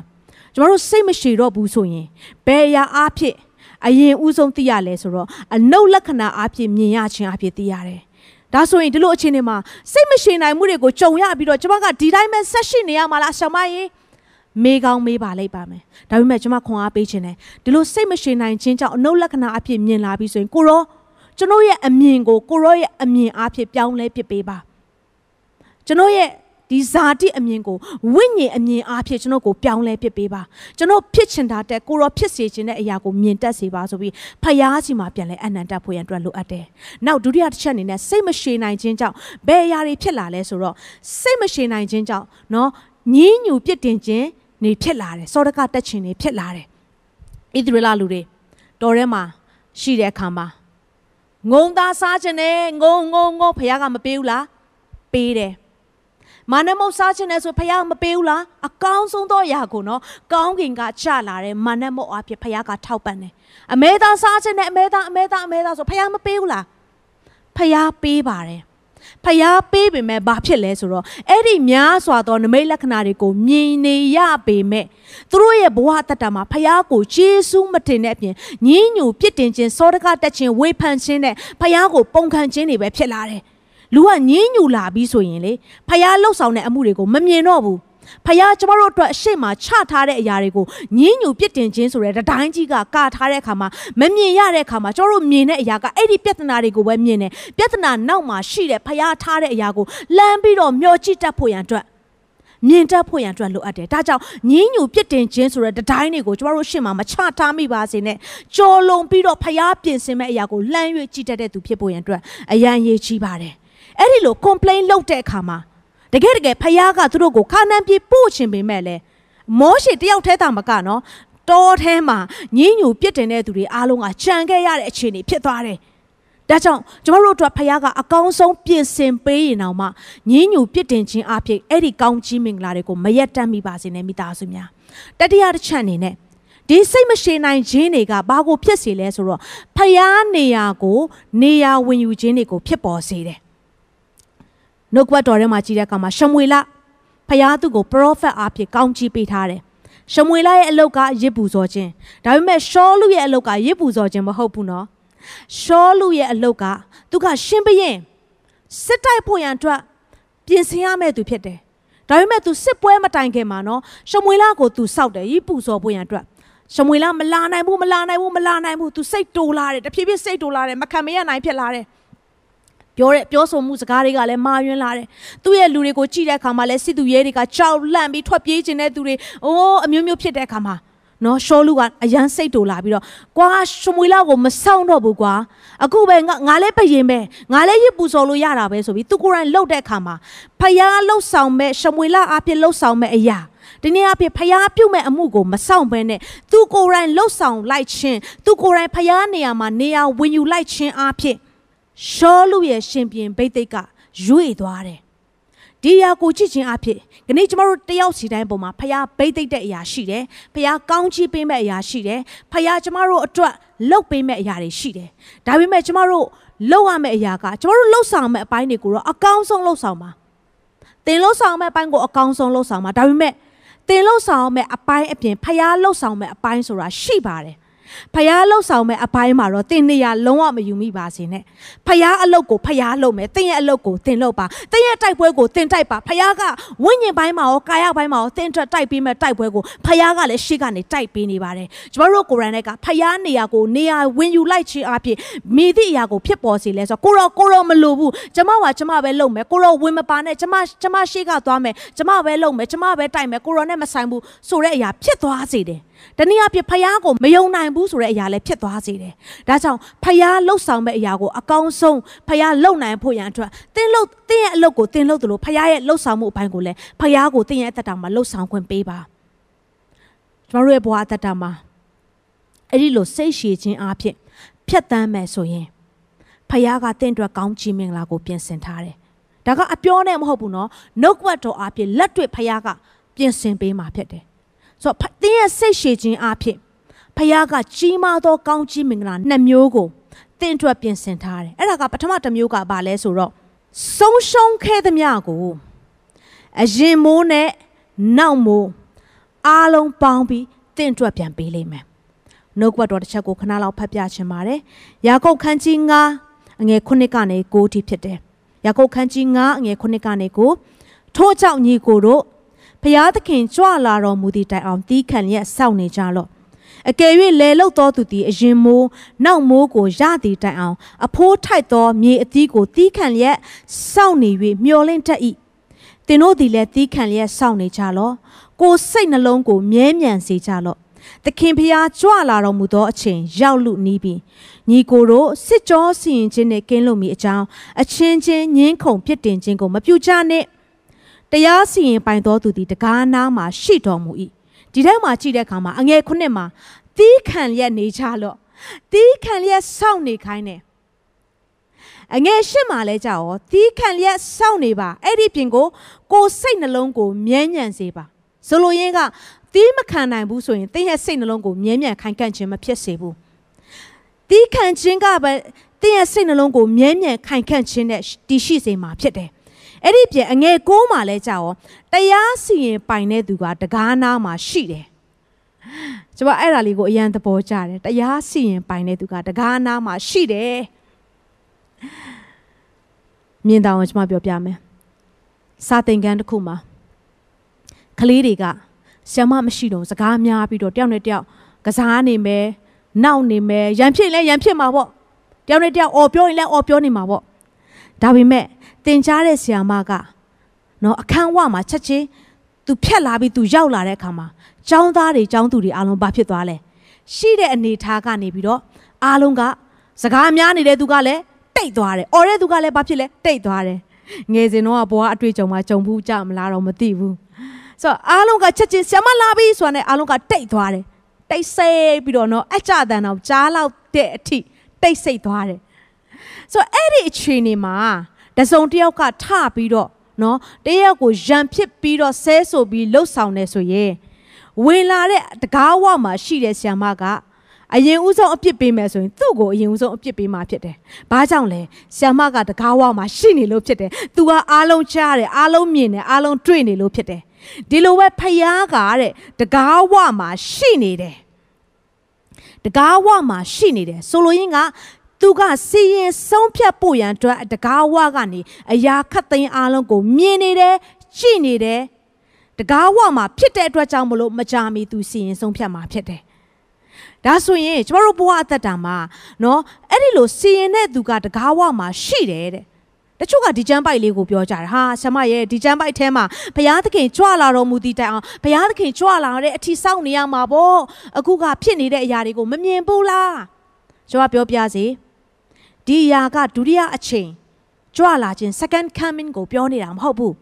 ကျမတို့စိတ်မရှိတော့ဘူးဆိုရင်ဘယ်အရာအဖြစ်အရင်ဦးဆုံးသိရလဲဆိုတော့အနုလက္ခဏာအဖြစ်မြင်ရခြင်းအဖြစ်သိရတယ်ဒါဆိုရင်ဒီလိုအခြေအနေမှာစိတ်မရှိနိုင်မှုတွေကိုကြုံရပြီးတော့ကျမကဒီတိုင်းပဲဆက်ရှိနေရမှာလားဆရာမရေမေးကောင်းမေးပါလိုက်ပါမယ်ဒါပေမဲ့ကျွန်မခွန်အားပေးခြင်းတယ်ဒီလိုစိတ်မရှိနိုင်ခြင်းကြောင့်အနုလက္ခဏာအဖြစ်မြင်လာပြီးဆိုရင်ကိုရောကျွန်တော်ရဲ့အမြင်ကိုကိုရောရဲ့အမြင်အဖြစ်ပြောင်းလဲပစ်ပေးပါကျွန်တော်ရဲ့ ဒီဇာတိအမြင်ကိုဝိညာဉ်အမြင်အားဖြင့်ကျွန်တော်ကိုပြောင်းလဲပစ်ပေးပါကျွန်တော်ဖြစ်ချင်တာတက်ကိုရောဖြစ်စေချင်တဲ့အရာကိုမြင်တတ်စေပါဆိုပြီးဖယားစီမှာပြန်လဲအနန္တဖို့ရန်အတွက်လိုအပ်တယ်။နောက်ဒုတိယတစ်ချက်အနေနဲ့စိတ်မရှည်နိုင်ခြင်းကြောင့်ဘယ်အရာတွေဖြစ်လာလဲဆိုတော့စိတ်မရှည်နိုင်ခြင်းကြောင့်နော်ညင်းညူပြစ်တင်ခြင်းနေဖြစ်လာတယ်။စောဒကတက်ခြင်းနေဖြစ်လာတယ်။ဣသရေလလူတွေတော်ထဲမှာရှိတဲ့အခါမှာငုံသားစားခြင်းနဲ့ငုံငုံငုံဖယားကမပေးဘူးလားပေးတယ်။ မာနမုတ်စားခြင်းနဲ့ဆိုဖယားမပေးဘူးလားအကောင်းဆုံးသောအရာကိုနော်ကောင်းကင်ကချလာတယ်မာနမုတ်အဖြစ်ဖယားကထောက်ပံ့တယ်အမဲသားစားခြင်းနဲ့အမဲသားအမဲသားအမဲသားဆိုဖယားမပေးဘူးလားဖယားပေးပါတယ်ဖျားပေးပေမဲ့ဘာဖြစ်လဲဆိုတော့အဲ့ဒီများစွာသောနမိတ်လက္ခဏာတွေကိုမြင်နေရပေမဲ့သူတို့ရဲ့ဘဝတတမှာဖျားကိုယေရှုမတင်တဲ့အပြင်ညင်းညူပြစ်တင်ခြင်းစောဒကတက်ခြင်းဝေဖန်ခြင်းနဲ့ဖျားကိုပုံခံခြင်းတွေပဲဖြစ်လာတယ် လူကညင်းညူလာပြီးဆိုရင်လေဖျားလှုပ်ဆောင်တဲ့အမှုတွေကိုမမြင်တော့ဘူးဖခင်ကျမတို့အတွက်အရှိမချထားတဲ့အရာတွေကိုညင်းညူပြစ်တင်ခြင်းဆိုတဲ့တတိုင်းကြီးကကာထားတဲ့အခါမှာမမြင်ရတဲ့အခါမှာကျမတို့မြင်တဲ့အရာကအဲ့ဒီပြဿနာတွေကိုပဲမြင်တယ်ပြဿနာနောက်မှာရှိတဲ့ဖခင်ထားတဲ့အရာကိုလမ်းပြီးတော့မျောကြည့်တတ်ဖို့ရန်အတွက်မြင်တတ်ဖို့ရန်အတွက်လိုအပ်တယ်။ဒါကြောင့်ညင်းညူပြစ်တင်ခြင်းဆိုတဲ့တတိုင်းတွေကိုကျမတို့ရှေ့မှာမချထားမိပါစေနဲ့။ကြော်လုံပြီးတော့ဖျားပြင်ဆင်မဲ့အရာကိုလှမ်း၍ကြည့်တတ်တဲ့သူဖြစ်ဖို့ရန်အတွက်အရန်ရေးကြီးပါတယ်။ အဲ့ဒီလို complain လုပ်တဲ့အခါမှာတကယ်တကယ်ဖယားကသူတို့ကိုခါနန်ပြည်ပို့ချင်ပေမဲ့လေမောရှေတယောက်တည်းတာမကနော်တောထဲမှာညင်းညူပြစ်တင်တဲ့သူတွေအားလုံးကခြံခဲ့ရတဲ့အခြေအနေဖြစ်သွားတယ်။ဒါကြောင့်ကျမတို့တို့ဖခင်ကအကောင်းဆုံးပြင်ဆင်ပေးရင်တော့မှညင်းညူပြစ်တင်ခြင်းအဖြစ်အဲ့ဒီကောင်းကြီးမင်္ဂလာတွေကိုမရက်တမ်းမိပါစေနဲ့မိသားစုများ။တတိယတစ်ချက်အနေနဲ့ဒီစိတ်မရှိနိုင်ခြင်းတွေကဘာကိုဖြစ်စေလဲဆိုတော့ဖျားနေရာကိုနေရာဝင်ယူခြင်းတွေကိုဖြစ်ပေါ်စေတယ် နှုတ်ကပတ်တော်ထဲမှာကြည့်တဲ့အခါမှာရှမွေလဖျားသူကိုပရောဖက်အားဖြင့်ကောင်းချီးပေးထားတယ်။ရှမွေလရဲ့အလုတ်ကရစ်ပူဇော်ခြင်းဒါပေမဲ့ရှောလူရဲ့အလုတ်ကရစ်ပူဇော်ခြင်းမဟုတ်ဘူးနော်။ရှောလူရဲ့အလုတ်ကသူကရှင်ဘရင်စစ်တိုက်ဖို့ရန်အတွက်ပြင်ဆင်ရမယ့်သူဖြစ်တယ်။ဒါပေမဲ့သူစစ်ပွဲမတိုင်ခင်မှာနော်ရှမွေလကိုသူစောက်တယ်ရစ်ပူဇော်ဖို့ရန်အတွက်ရှမွေလမလာနိုင်ဘူးမလာနိုင်ဘူးမလာနိုင်ဘူးသူစိတ်တိုးလာတယ်တဖြည်းဖြည်းစိတ်တိုးလာတယ်မခံမရနိုင်ဖြစ်လာတယ်။ ပြောတဲ့ပြောဆိုမှုစကားတွေကလည်းမာယွင်းလာတယ်သူ့ရဲ့လူတွေကိုကြည့်တဲ့အခါမှာလည်းစစ်သူရဲတွေကကြောက်လန့်ပြီးထွက်ပြေးခြင်းတဲ့သူတွေအိုးအမျိုးမျိုးဖြစ်တဲ့အခါမှာနော်ရှောလူကအရန်စိတ်တူလာပြီးတော့ကွာရှမွေလောက်ကိုမဆောင်တော့ဘူးကွာအခုပဲငါငါလည်းပရင်ပဲငါလည်းရစ်ပူစော်လို့ရတာပဲဆိုပြီးသူကိုယ်တိုင်လှုပ်တဲ့အခါမှာဖယားလှုပ်ဆောင်မဲ့ရှမွေလအပြစ်လှုပ်ဆောင်မဲ့အရာဒီနေ့အဖြစ်ဖျားပြုတ်မဲ့အမှုကိုမဆောင်ဘဲနဲ့သူကိုယ်တိုင်လှုပ်ဆောင်လိုက်ခြင်းသူကိုယ်တိုင်ဖျားနေရာမှာနေရာဝင်ယူလိုက်ခြင်းအဖြစ် ရှောလူရဲ့ရှင်ပြန်ဘိသိက်ကရွေ့သွားတယ်ဒီအရာကိုကြည့်ခြင်းအဖြစ်ဒီနေ့ကျမတို့တယောက်စီတိုင်းပုံမှာဖခင်ဘိသိက်တဲ့အရာရှိတယ်ဖခင်ကောင်းချီးပေးမဲ့အရာရှိတယ်ဖခင်ကျမတို့အတွက်လှုပ်ပေးမဲ့အရာတွေရှိတယ်ဒါပေမဲ့ကျမတို့လှုပ်ရမယ့်အရာကကျမတို့လှုပ်ဆောင်မယ့်အပိုင်းတွေကိုတော့အကောင်းဆုံးလှုပ်ဆောင်ပါတင်လှုပ်ဆောင်မယ့်အပိုင်းကိုအကောင်းဆုံးလှုပ်ဆောင်ပါဒါပေမဲ့တင်လှုပ်ဆောင်မယ့်အပိုင်းအပြင်ဖခင်လှုပ်ဆောင်မယ့်အပိုင်းဆိုတာရှိပါတယ် ဖျားလှုပ်ဆောင်မဲ့အပိုင်းမှာတော့တင်နေရလုံးဝမယူမိပါစေနဲ့ဖျားအလုပ်ကိုဖျားလုပ်မယ်တင်ရဲ့အလုပ်ကိုတင်လုပ်ပါတင်ရဲ့တိုက်ပွဲကိုတင်တိုက်ပါဖျားကဝိညာဉ်ပိုင်းမှာရောကာယပိုင်းမှာရောတင်ထွက်တိုက်ပြီးမဲ့တိုက်ပွဲကိုဖျားကလည်းရှေ့ကနေတိုက်ပေးနေပါတယ်ကျမတို့ကိုရန်နဲ့ကဖျားနေရာကိုနေရာဝင်ယူလိုက်ခြင်းအပြင်မိသည့်အရာကိုဖြစ်ပေါ်စေလဲဆိုကိုရောကိုရောမလိုဘူးကျမကကျမပဲလုပ်မယ်ကိုရောဝင်မပါနဲ့ကျမကျမရှေ့ကသွားမယ်ကျမပဲလုပ်မယ်ကျမပဲတိုက်မယ်ကိုရောနဲ့မဆိုင်ဘူးဆိုတဲ့အရာဖြစ်သွားစေတယ် တနည်းအားဖြင့်ဖယားကိုမယုံနိုင်ဘူးဆိုတဲ့အရာလည်းဖြစ်သွားစေတယ်။ဒါကြောင့်ဖယားလှုပ်ဆောင်မဲ့အရာကိုအကောင်းဆုံးဖယားလှုပ်နိုင်ဖို့ရန်အတွက်တင်းလှုပ်တင်းရဲ့အလုပ်ကိုတင်းလှုပ်တယ်လို့ဖယားရဲ့လှုပ်ဆောင်မှုအပိုင်းကိုလည်းဖယားကိုတင်းရဲ့အသက်တာမှာလှုပ်ဆောင်ခွင့်ပေးပါ။ကျွန်တော်တို့ရဲ့ဘဝအသက်တာမှာအဲ့ဒီလိုစိတ်ရှည်ခြင်းအဖြစ်ဖြတ်တန်းမယ်ဆိုရင်ဖယားကတင့်အတွက်ကောင်းချီးမင်္ဂလာကိုပြင်ဆင်ထားတယ်။ဒါကအပြောနဲ့မဟုတ်ဘူးနော်။နှုတ်ကပတ်တော်အဖြစ်လက်တွေ့ဖယားကပြင်ဆင်ပေးမှာဖြစ်တယ် ဆိုတော့သင်ရဲ့စိတ်ရှည်ခြင်းအဖြစ်ဖခင်ကကြီးမားသောကောင်းချီးမင်္ဂလာနှစ်မျိုးကိုသင်အတွက်ပြင်ဆင်ထားတယ်အဲ့ဒါကပထမတစ်မျိုးကဘာလဲဆိုတော့ဆုံးရှုံးခဲ့သမျှကိုအရင်မိုးနဲ့နောက်မိုးအားလုံးပေါင်းပြီးသင်အတွက်ပြန်ပေးလိမ့်မယ်နှုတ်ကပတ်တော်တစ်ချက်ကိုခဏလောက်ဖတ်ပြချင်ပါတယ်ယာကုပ်ခန်းကြီး9အငယ်9ကနေ9ထိဖြစ်တယ်ယာကုပ်ခန်းကြီး9အငယ်9ကနေ9ထို့ကြောင့်ညီကိုတို့ ဖျားသခင်ကြွလာတော်မူသည့်တိုင်အောင်တီးခံလျက်စောင့်နေကြလော့အကယ်၍လေလုတ်တော်သူသည်အရင်မိုးနောက်မိုးကိုရသည်တိုင်အောင် အဖိုးထိုက်သောမြေအသီးကိုတီးခံလျက်စောင့်နေ၍မျောလင့်တတ်၏သင်တို့သည်လည်းတီးခံလျက်စောင့်နေကြလော့ကိုစိတ်နှလုံးကိုမြဲမြံစေကြလော့သခင်ဖျားကြွလာတော်မူသောအချိန်ရောက်လူနီးပြီညီကိုတို့စစ်ကြောစီရင်ခြင်းနဲ့ကင်းလွတ်မိအကြောင်းအချင်းချင်းညင်းခုန်ပြစ်တင်ခြင်းကိုမပြုကြနဲ့ တရားစီရင်ပိုင်တော်သူသည်တကားနားမှာရှိတော်မူ၏ဒီထဲမှာကြည့်တဲ့အခါမှာအငယ်ခုနှစ်မှာတီးခံလျက်နေကြလော့တီးခံလျက်စောင့်နေခိုင်းတယ်အငယ်ရှင်းမှလဲကြရောတီးခံလျက်စောင့်နေပါအဲ့ဒီပြင်ကိုကိုစိတ်နှလုံးကိုမြဲမြံစေပါဆိုလိုရင်းကတီးမခံနိုင်ဘူးဆိုရင်သင်ရဲ့စိတ်နှလုံးကိုမြဲမြံခိုင်ခန့်ခြင်းမဖြစ်စေဘူးတီးခံခြင်းကပဲသင်ရဲ့စိတ်နှလုံးကိုမြဲမြံခိုင်ခန့်ခြင်းနဲ့တည်ရှိစေမှာဖြစ်တယ် အဲ့ဒီပြင်အငယ်ကိုးမှလဲကြရောတရားစီရင်ပိုင်တဲ့သူကတကားနာမှာရှိတယ်ကျွန်မအဲ့ဒါလေးကိုအရန်သဘောကျတယ်တရားစီရင်ပိုင်တဲ့သူကတကားနာမှာရှိတယ်မြင်တောင်ကျွန်မပြောပြမယ်စာသင်ခန်းတစ်ခုမှာကလေးတွေကဆ iam မရှိတော့စကားများပြီးတော့တယောက်နဲ့တယောက်ကစားနေမယ်နောက်နေမယ်ရန်ဖြစ်လဲရန်ဖြစ်မှာပေါ့တယောက်နဲ့တယောက်အော်ပြောရင်လည်းအော်ပြောနေမှာပေါ့ ဒါပေမဲ့တင်ကြားတဲ့ဆ iam ကနော်အခန်းဝမှာချက်ချင်းသူဖြတ်လာပြီးသူရောက်လာတဲ့အခါမှာចောင်းသားတွေចောင်းသူတွေအားလုံးဘာဖြစ်သွားလဲရှိတဲ့အနေထားကနေပြီးတော့အားလုံးကစကားများနေတဲ့သူကလည်းတိတ်သွားတယ်။အော်တဲ့သူကလည်းဘာဖြစ်လဲတိတ်သွားတယ်။ငယ်စဉ်တော့ဘွားအတွေ့အကြုံမှာကြုံဘူးကြမလားတော့မသိဘူး။ဆိုတော့အားလုံးကချက်ချင်းဆ iam လာပြီဆိုတာနဲ့အားလုံးကတိတ်သွားတယ်။တိတ်ဆိတ်ပြီးတော့နော်အကြတန်တော့ကြားလောက်တဲ့အထိတိတ်ဆိတ်သွားတယ်။ ဆိုတော့အဲ့ဒီအခြေအနေမှာတစုံတစ်ယောက်ကထပြီးတော့နော်တယောက်ကိုရံဖြစ်ပြီးတော့ဆဲဆိုပြီးလှုပ်ဆောင်နေဆိုရင်ဝင်လာတဲ့တကားဝမှာရှိတဲ့ဆ iam ကအရင်ဦးဆုံးအပြစ်ပေးမယ်ဆိုရင်သူ့ကိုအရင်ဦးဆုံးအပြစ်ပေးမှာဖြစ်တယ်။ဘာကြောင့်လဲ။ဆ iam ကတကားဝမှာရှိနေလို့ဖြစ်တယ်။ तू ကအားလုံးကြားတယ်အားလုံးမြင်တယ်အားလုံးတွေ့နေလို့ဖြစ်တယ်။ဒီလိုပဲဖယားကတဲ့တကားဝမှာရှိနေတယ်။တကားဝမှာရှိနေတယ်ဆိုလိုရင်းက သူကစီရင်ဆုံးဖြတ်ဖို့ရန်အတွက်တကားဝကနေအရာခတ်သိမ်းအားလုံးကိုမြင်နေတယ်ကြည့်နေတယ်တကားဝမှာဖြစ်တဲ့အတွက်ကြောင့်မလို့မကြမီသူစီရင်ဆုံးဖြတ်မှာဖြစ်တယ်ဒါဆိုရင်ကျမတို့ဘဝအသက်တာမှာနော်အဲ့ဒီလိုစီရင်တဲ့သူကတကားဝမှာရှိတယ်တဲ့တချို့ကဒီကျမ်းပိုက်လေးကိုပြောကြတယ်ဟာဆမရဲ့ဒီကျမ်းပိုက်ထဲမှာဘုရားသခင်ကြွလာတော်မူသည့်တိုင်အောင်ဘုရားသခင်ကြွလာတဲ့အထီစောင့်နေရမှာပေါ့အခုကဖြစ်နေတဲ့အရာတွေကိုမမြင်ဘူးလားကျွန်မပြောပြစီ ဒီအရာကဒုတိယအချိန်ကြွလာခြင်း second coming ကိုပြောနေတာမဟုတ်ဘူး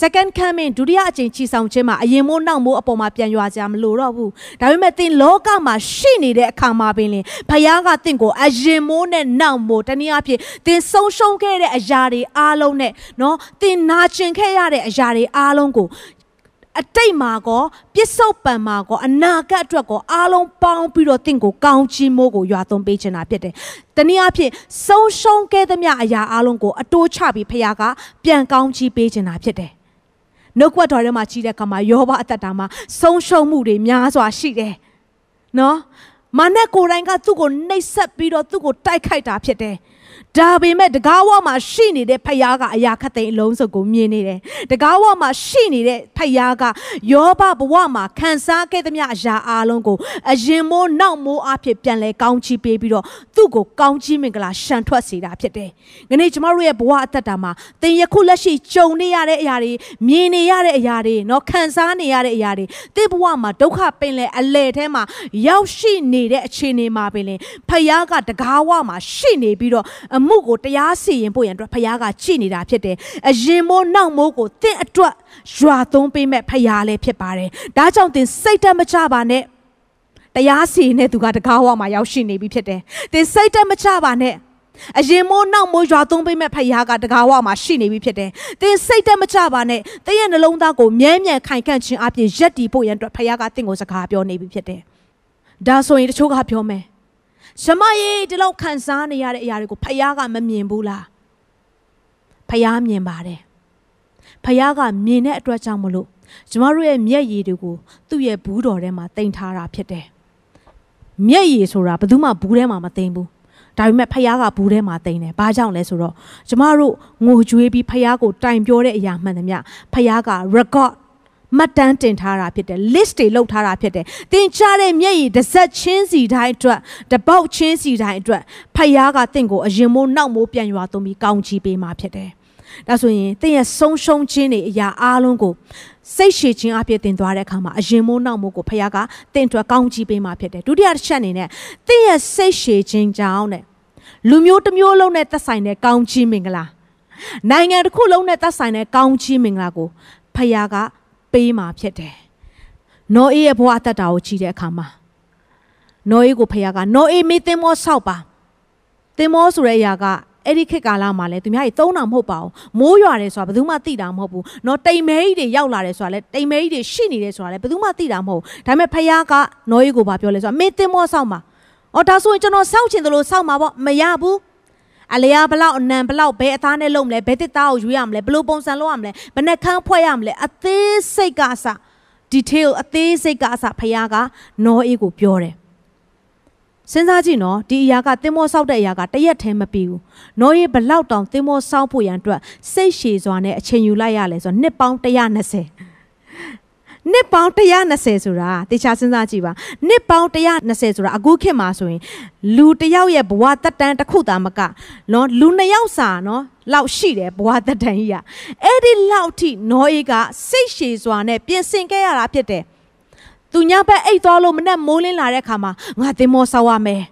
second coming ဒုတိယအကြိမ်ချီဆောင်ခြင်းမှာအရင်မိုးနောက်မိုးအပေါ်မှာပြန်ရွာကြမလို့တော့ဘူးဒါပေမဲ့သင်လောကမှာရှိနေတဲ့အခါမှာပင်လင်ဖခင်ကသင်ကိုအရင်မိုးနဲ့နောက်မိုးတနည်းအားဖြင့်သင်ဆုံးရှုံးခဲ့တဲ့အရာတွေအားလုံးနဲ့နော်သင်နာကျင်ခဲ့ရတဲ့အရာတွေအားလုံးကို အတိတ်မှာကောပြစ္ဆုတ်ပံမှာကောအနာဂတ်အတွက်ကောအားလုံးပေါင်းပြီးတော့တင့်ကိုကောင်းချီးမိုးကိုရွာသွန်းပေးချင်တာဖြစ်တယ်။တနည်းအားဖြင့်ဆုံးရှုံးခဲ့သမျှအရာအားလုံးကိုအတိုးချပြီးဖခင်ကပြန်ကောင်းချီးပေးချင်တာဖြစ်တယ်။နှုတ်ကပတ်တော်ထဲမှာကြီးတဲ့အခါမှာယောဘအသက်တာမှာဆုံးရှုံးမှုတွေများစွာရှိတယ်။နော်မနက်ကိုယ်တိုင်ကသူ့ကိုနှိပ်စက်ပြီးတော့သူ့ကိုတိုက်ခိုက်တာဖြစ်တယ်။ ဒါပေမဲ့တကားဝမှာရှိနေတဲ့ဖယားကအရာခတ်သိမ်းအလုံးစုံကိုမြင်နေတယ်တကားဝမှာရှိနေတဲ့ဖယားကယောဘဘဝမှာခံစားခဲ့သမျှအရာအလုံးကိုအရင်မိုးနောက်မိုးအဖြစ်ပြန်လဲကောင်းချီးပေးပြီးတော့သူ့ကိုကောင်းချီးမင်္ဂလာရှံထွက်စေတာဖြစ်တယ်။ငနေ့ကျမတို့ရဲ့ဘဝအသက်တာမှာသင်ယခုလက်ရှိကြုံနေရတဲ့အရာတွေမြင်နေရတဲ့အရာတွေเนาะခံစားနေရတဲ့အရာတွေသင်ဘဝမှာဒုက္ခပင်လဲအလဲထဲမှာရောက်ရှိနေတဲ့အခြေအနေမှာပင်လဲဖယားကတကားဝမှာရှိနေပြီးတော့အမှု ကိုတရားစီရင်ဖို့ရန်အတွက်ဖခင်ကကြည်နေတာဖြစ်တယ်အရင်မိုးနောက်မိုးကိုသင်အတွက်ရွာသွန်းပေးမဲ့ဖခင်လည်းဖြစ်ပါတယ်ဒါကြောင့်သင်စိတ်တမကြပါနဲ့တရားစီရင်တဲ့သူကတကားဝမှာရောက်ရှိနေပြီဖြစ်တယ်သင်စိတ်တမကြပါနဲ့အရင်မိုးနောက်မိုးရွာသွန်းပေးမဲ့ဖခင်ကတကားဝမှာရှိနေပြီဖြစ်တယ်။သင်စိတ်တမကြပါနဲ့။သင်ရဲ့နှလုံးသားကိုမြဲမြံခိုင်ခန့်ခြင်းအပြင်ရက်တည်ဖို့ရန်အတွက်ဖခင်ကသင်ကိုစကားပြောနေပြီဖြစ်တယ်။ဒါဆိုရင်တချို့ကပြောမယ် ရှမရေဒီလောက်ခံစားနေရတဲ့အရာတွေကိုဖယားကမမြင်ဘူးလားဖယားမြင်ပါတယ်ဖယားကမြင်တဲ့အတွက်ကြောင့်မလို့ကျမတို့ရဲ့မျက်ရည်တွေကိုသူ့ရဲ့ဘူးတော်ထဲမှာတင်ထားတာဖြစ်တယ်မျက်ရည်ဆိုတာဘယ်သူမှဘူးထဲမှာမတင်ဘူးဒါပေမဲ့ဖယားကဘူးထဲမှာတင်တယ်ဘာကြောင့်လဲဆိုတော့ကျမတို့ငိုကြွေးပြီးဖယားကိုတိုင်ပြောတဲ့အရာမှန်သမျှဖယားက record မှတ်တမ်းတင်ထားတာဖြစ်တယ် list တွေလုပ်ထားတာဖြစ်တယ်သင်ကြားတဲ့မျက်ရည်တစ်စက်ချင်းစီတိုင်းအတွက်တပေါက်ချင်းစီတိုင်းအတွက်ဖယားကသင်ကိုအရင်မိုးနောက်မိုးပြန်ရွာသွင်းပြီးကောင်းချီးပေးမှာဖြစ်တယ်ဒါဆိုရင်သင်ရဲ့ဆုံးရှုံးခြင်းတွေအရာအားလုံးကိုစိတ်ရှည်ခြင်းအပြည့်တင်သွားတဲ့အခါမှာအရင်မိုးနောက်မိုးကိုဖခင်ကတင့်အတွက်ကောင်းချီးပေးမှာဖြစ်တယ်ဒုတိယတစ်ချက်အနေနဲ့သင်ရဲ့စိတ်ရှည်ခြင်းကြောင့်တဲ့လူမျိုးတစ်မျိုးလုံးနဲ့သက်ဆိုင်တဲ့ကောင်းချီးမင်္ဂလာနိုင်ငံတစ်ခုလုံးနဲ့သက်ဆိုင်တဲ့ကောင်းချီးမင်္ဂလာကိုဖခင်က ပေးมาဖြစ်တယ်။နော်အေးရဲ့ဘဝတတ်တာကိုကြည့်တဲ့အခါမှာနော်အေးကိုဖခင်ကနော်အေးမင်းသင်မောဆောက်ပါ။သင်မောဆိုတဲ့အရာကအဲ့ဒီခေတ်ကာလမှာလည်းသူများကြီးသုံးတာမဟုတ်ပါဘူး။မိုးရွာတယ်ဆိုတာဘယ်သူမှသိတာမဟုတ်ဘူး။နော်တိမ်မဲကြီးတွေရောက်လာတယ်ဆိုတာလည်းတိမ်မဲကြီးတွေရှိနေတယ်ဆိုတာလည်းဘယ်သူမှသိတာမဟုတ်ဘူး။ဒါပေမဲ့ဖခင်ကနော်အေးကိုဘာပြောလဲဆိုတော့မင်းသင်မောဆောက်ပါ။အော်ဒါဆိုရင်ကျွန်တော်ဆောက်ချင်တယ်လို့ဆောက်မှာပေါ့မရဘူး။ အလျာဘလောက်အနံဘလောက်ဘယ်အသားနဲ့လုပ်မလဲဘယ်တစ်သားကိုယူရမလဲဘယ်လိုပုံစံလုပ်ရမလဲဘယ်နှခမ်းဖွဲ့ရမလဲအသေးစိတ်ကအစ detail အသေးစိတ်ကအစဖခင်ကနောအေးကိုပြောတယ်စဉ်းစားကြည့်နော်ဒီအရာကသင်္ဘောဆောက်တဲ့အရာကတရက်တည်းမပြီးဘူး။နော်ရေဘလောက်တောင်သင်္ဘောဆောက်ဖို့ရန်အတွက်စိတ်ရှည်စွာနဲ့အချိန်ယူလိုက်ရလဲဆိုတော့နှစ်ပေါင်း120 နှစ်ပေါင်း120ဆိုတာတေချာစဉ်းစားကြည့်ပါနှစ်ပေါင်း120ဆိုတာအခုခေတ်မှာဆိုရင်လူတစ်ယောက်ရဲ့ဘဝတက်တန်းတစ်ခုသာမကနော်လူနှစ်ယောက်စာနော်လောက်ရှိတယ်ဘဝတက်တန်းကြီးကအဲ့ဒီလောက်ထိနော်အေးကစိတ်ရှည်စွာနဲ့ပြင်ဆင်ခဲ့ရတာဖြစ်တယ်သူညဘက်အိတ်သွားလို့မနဲ့မိုးလင်းလာတဲ့ခါမှာငါသင်္ဘောဆောက်ရမယ်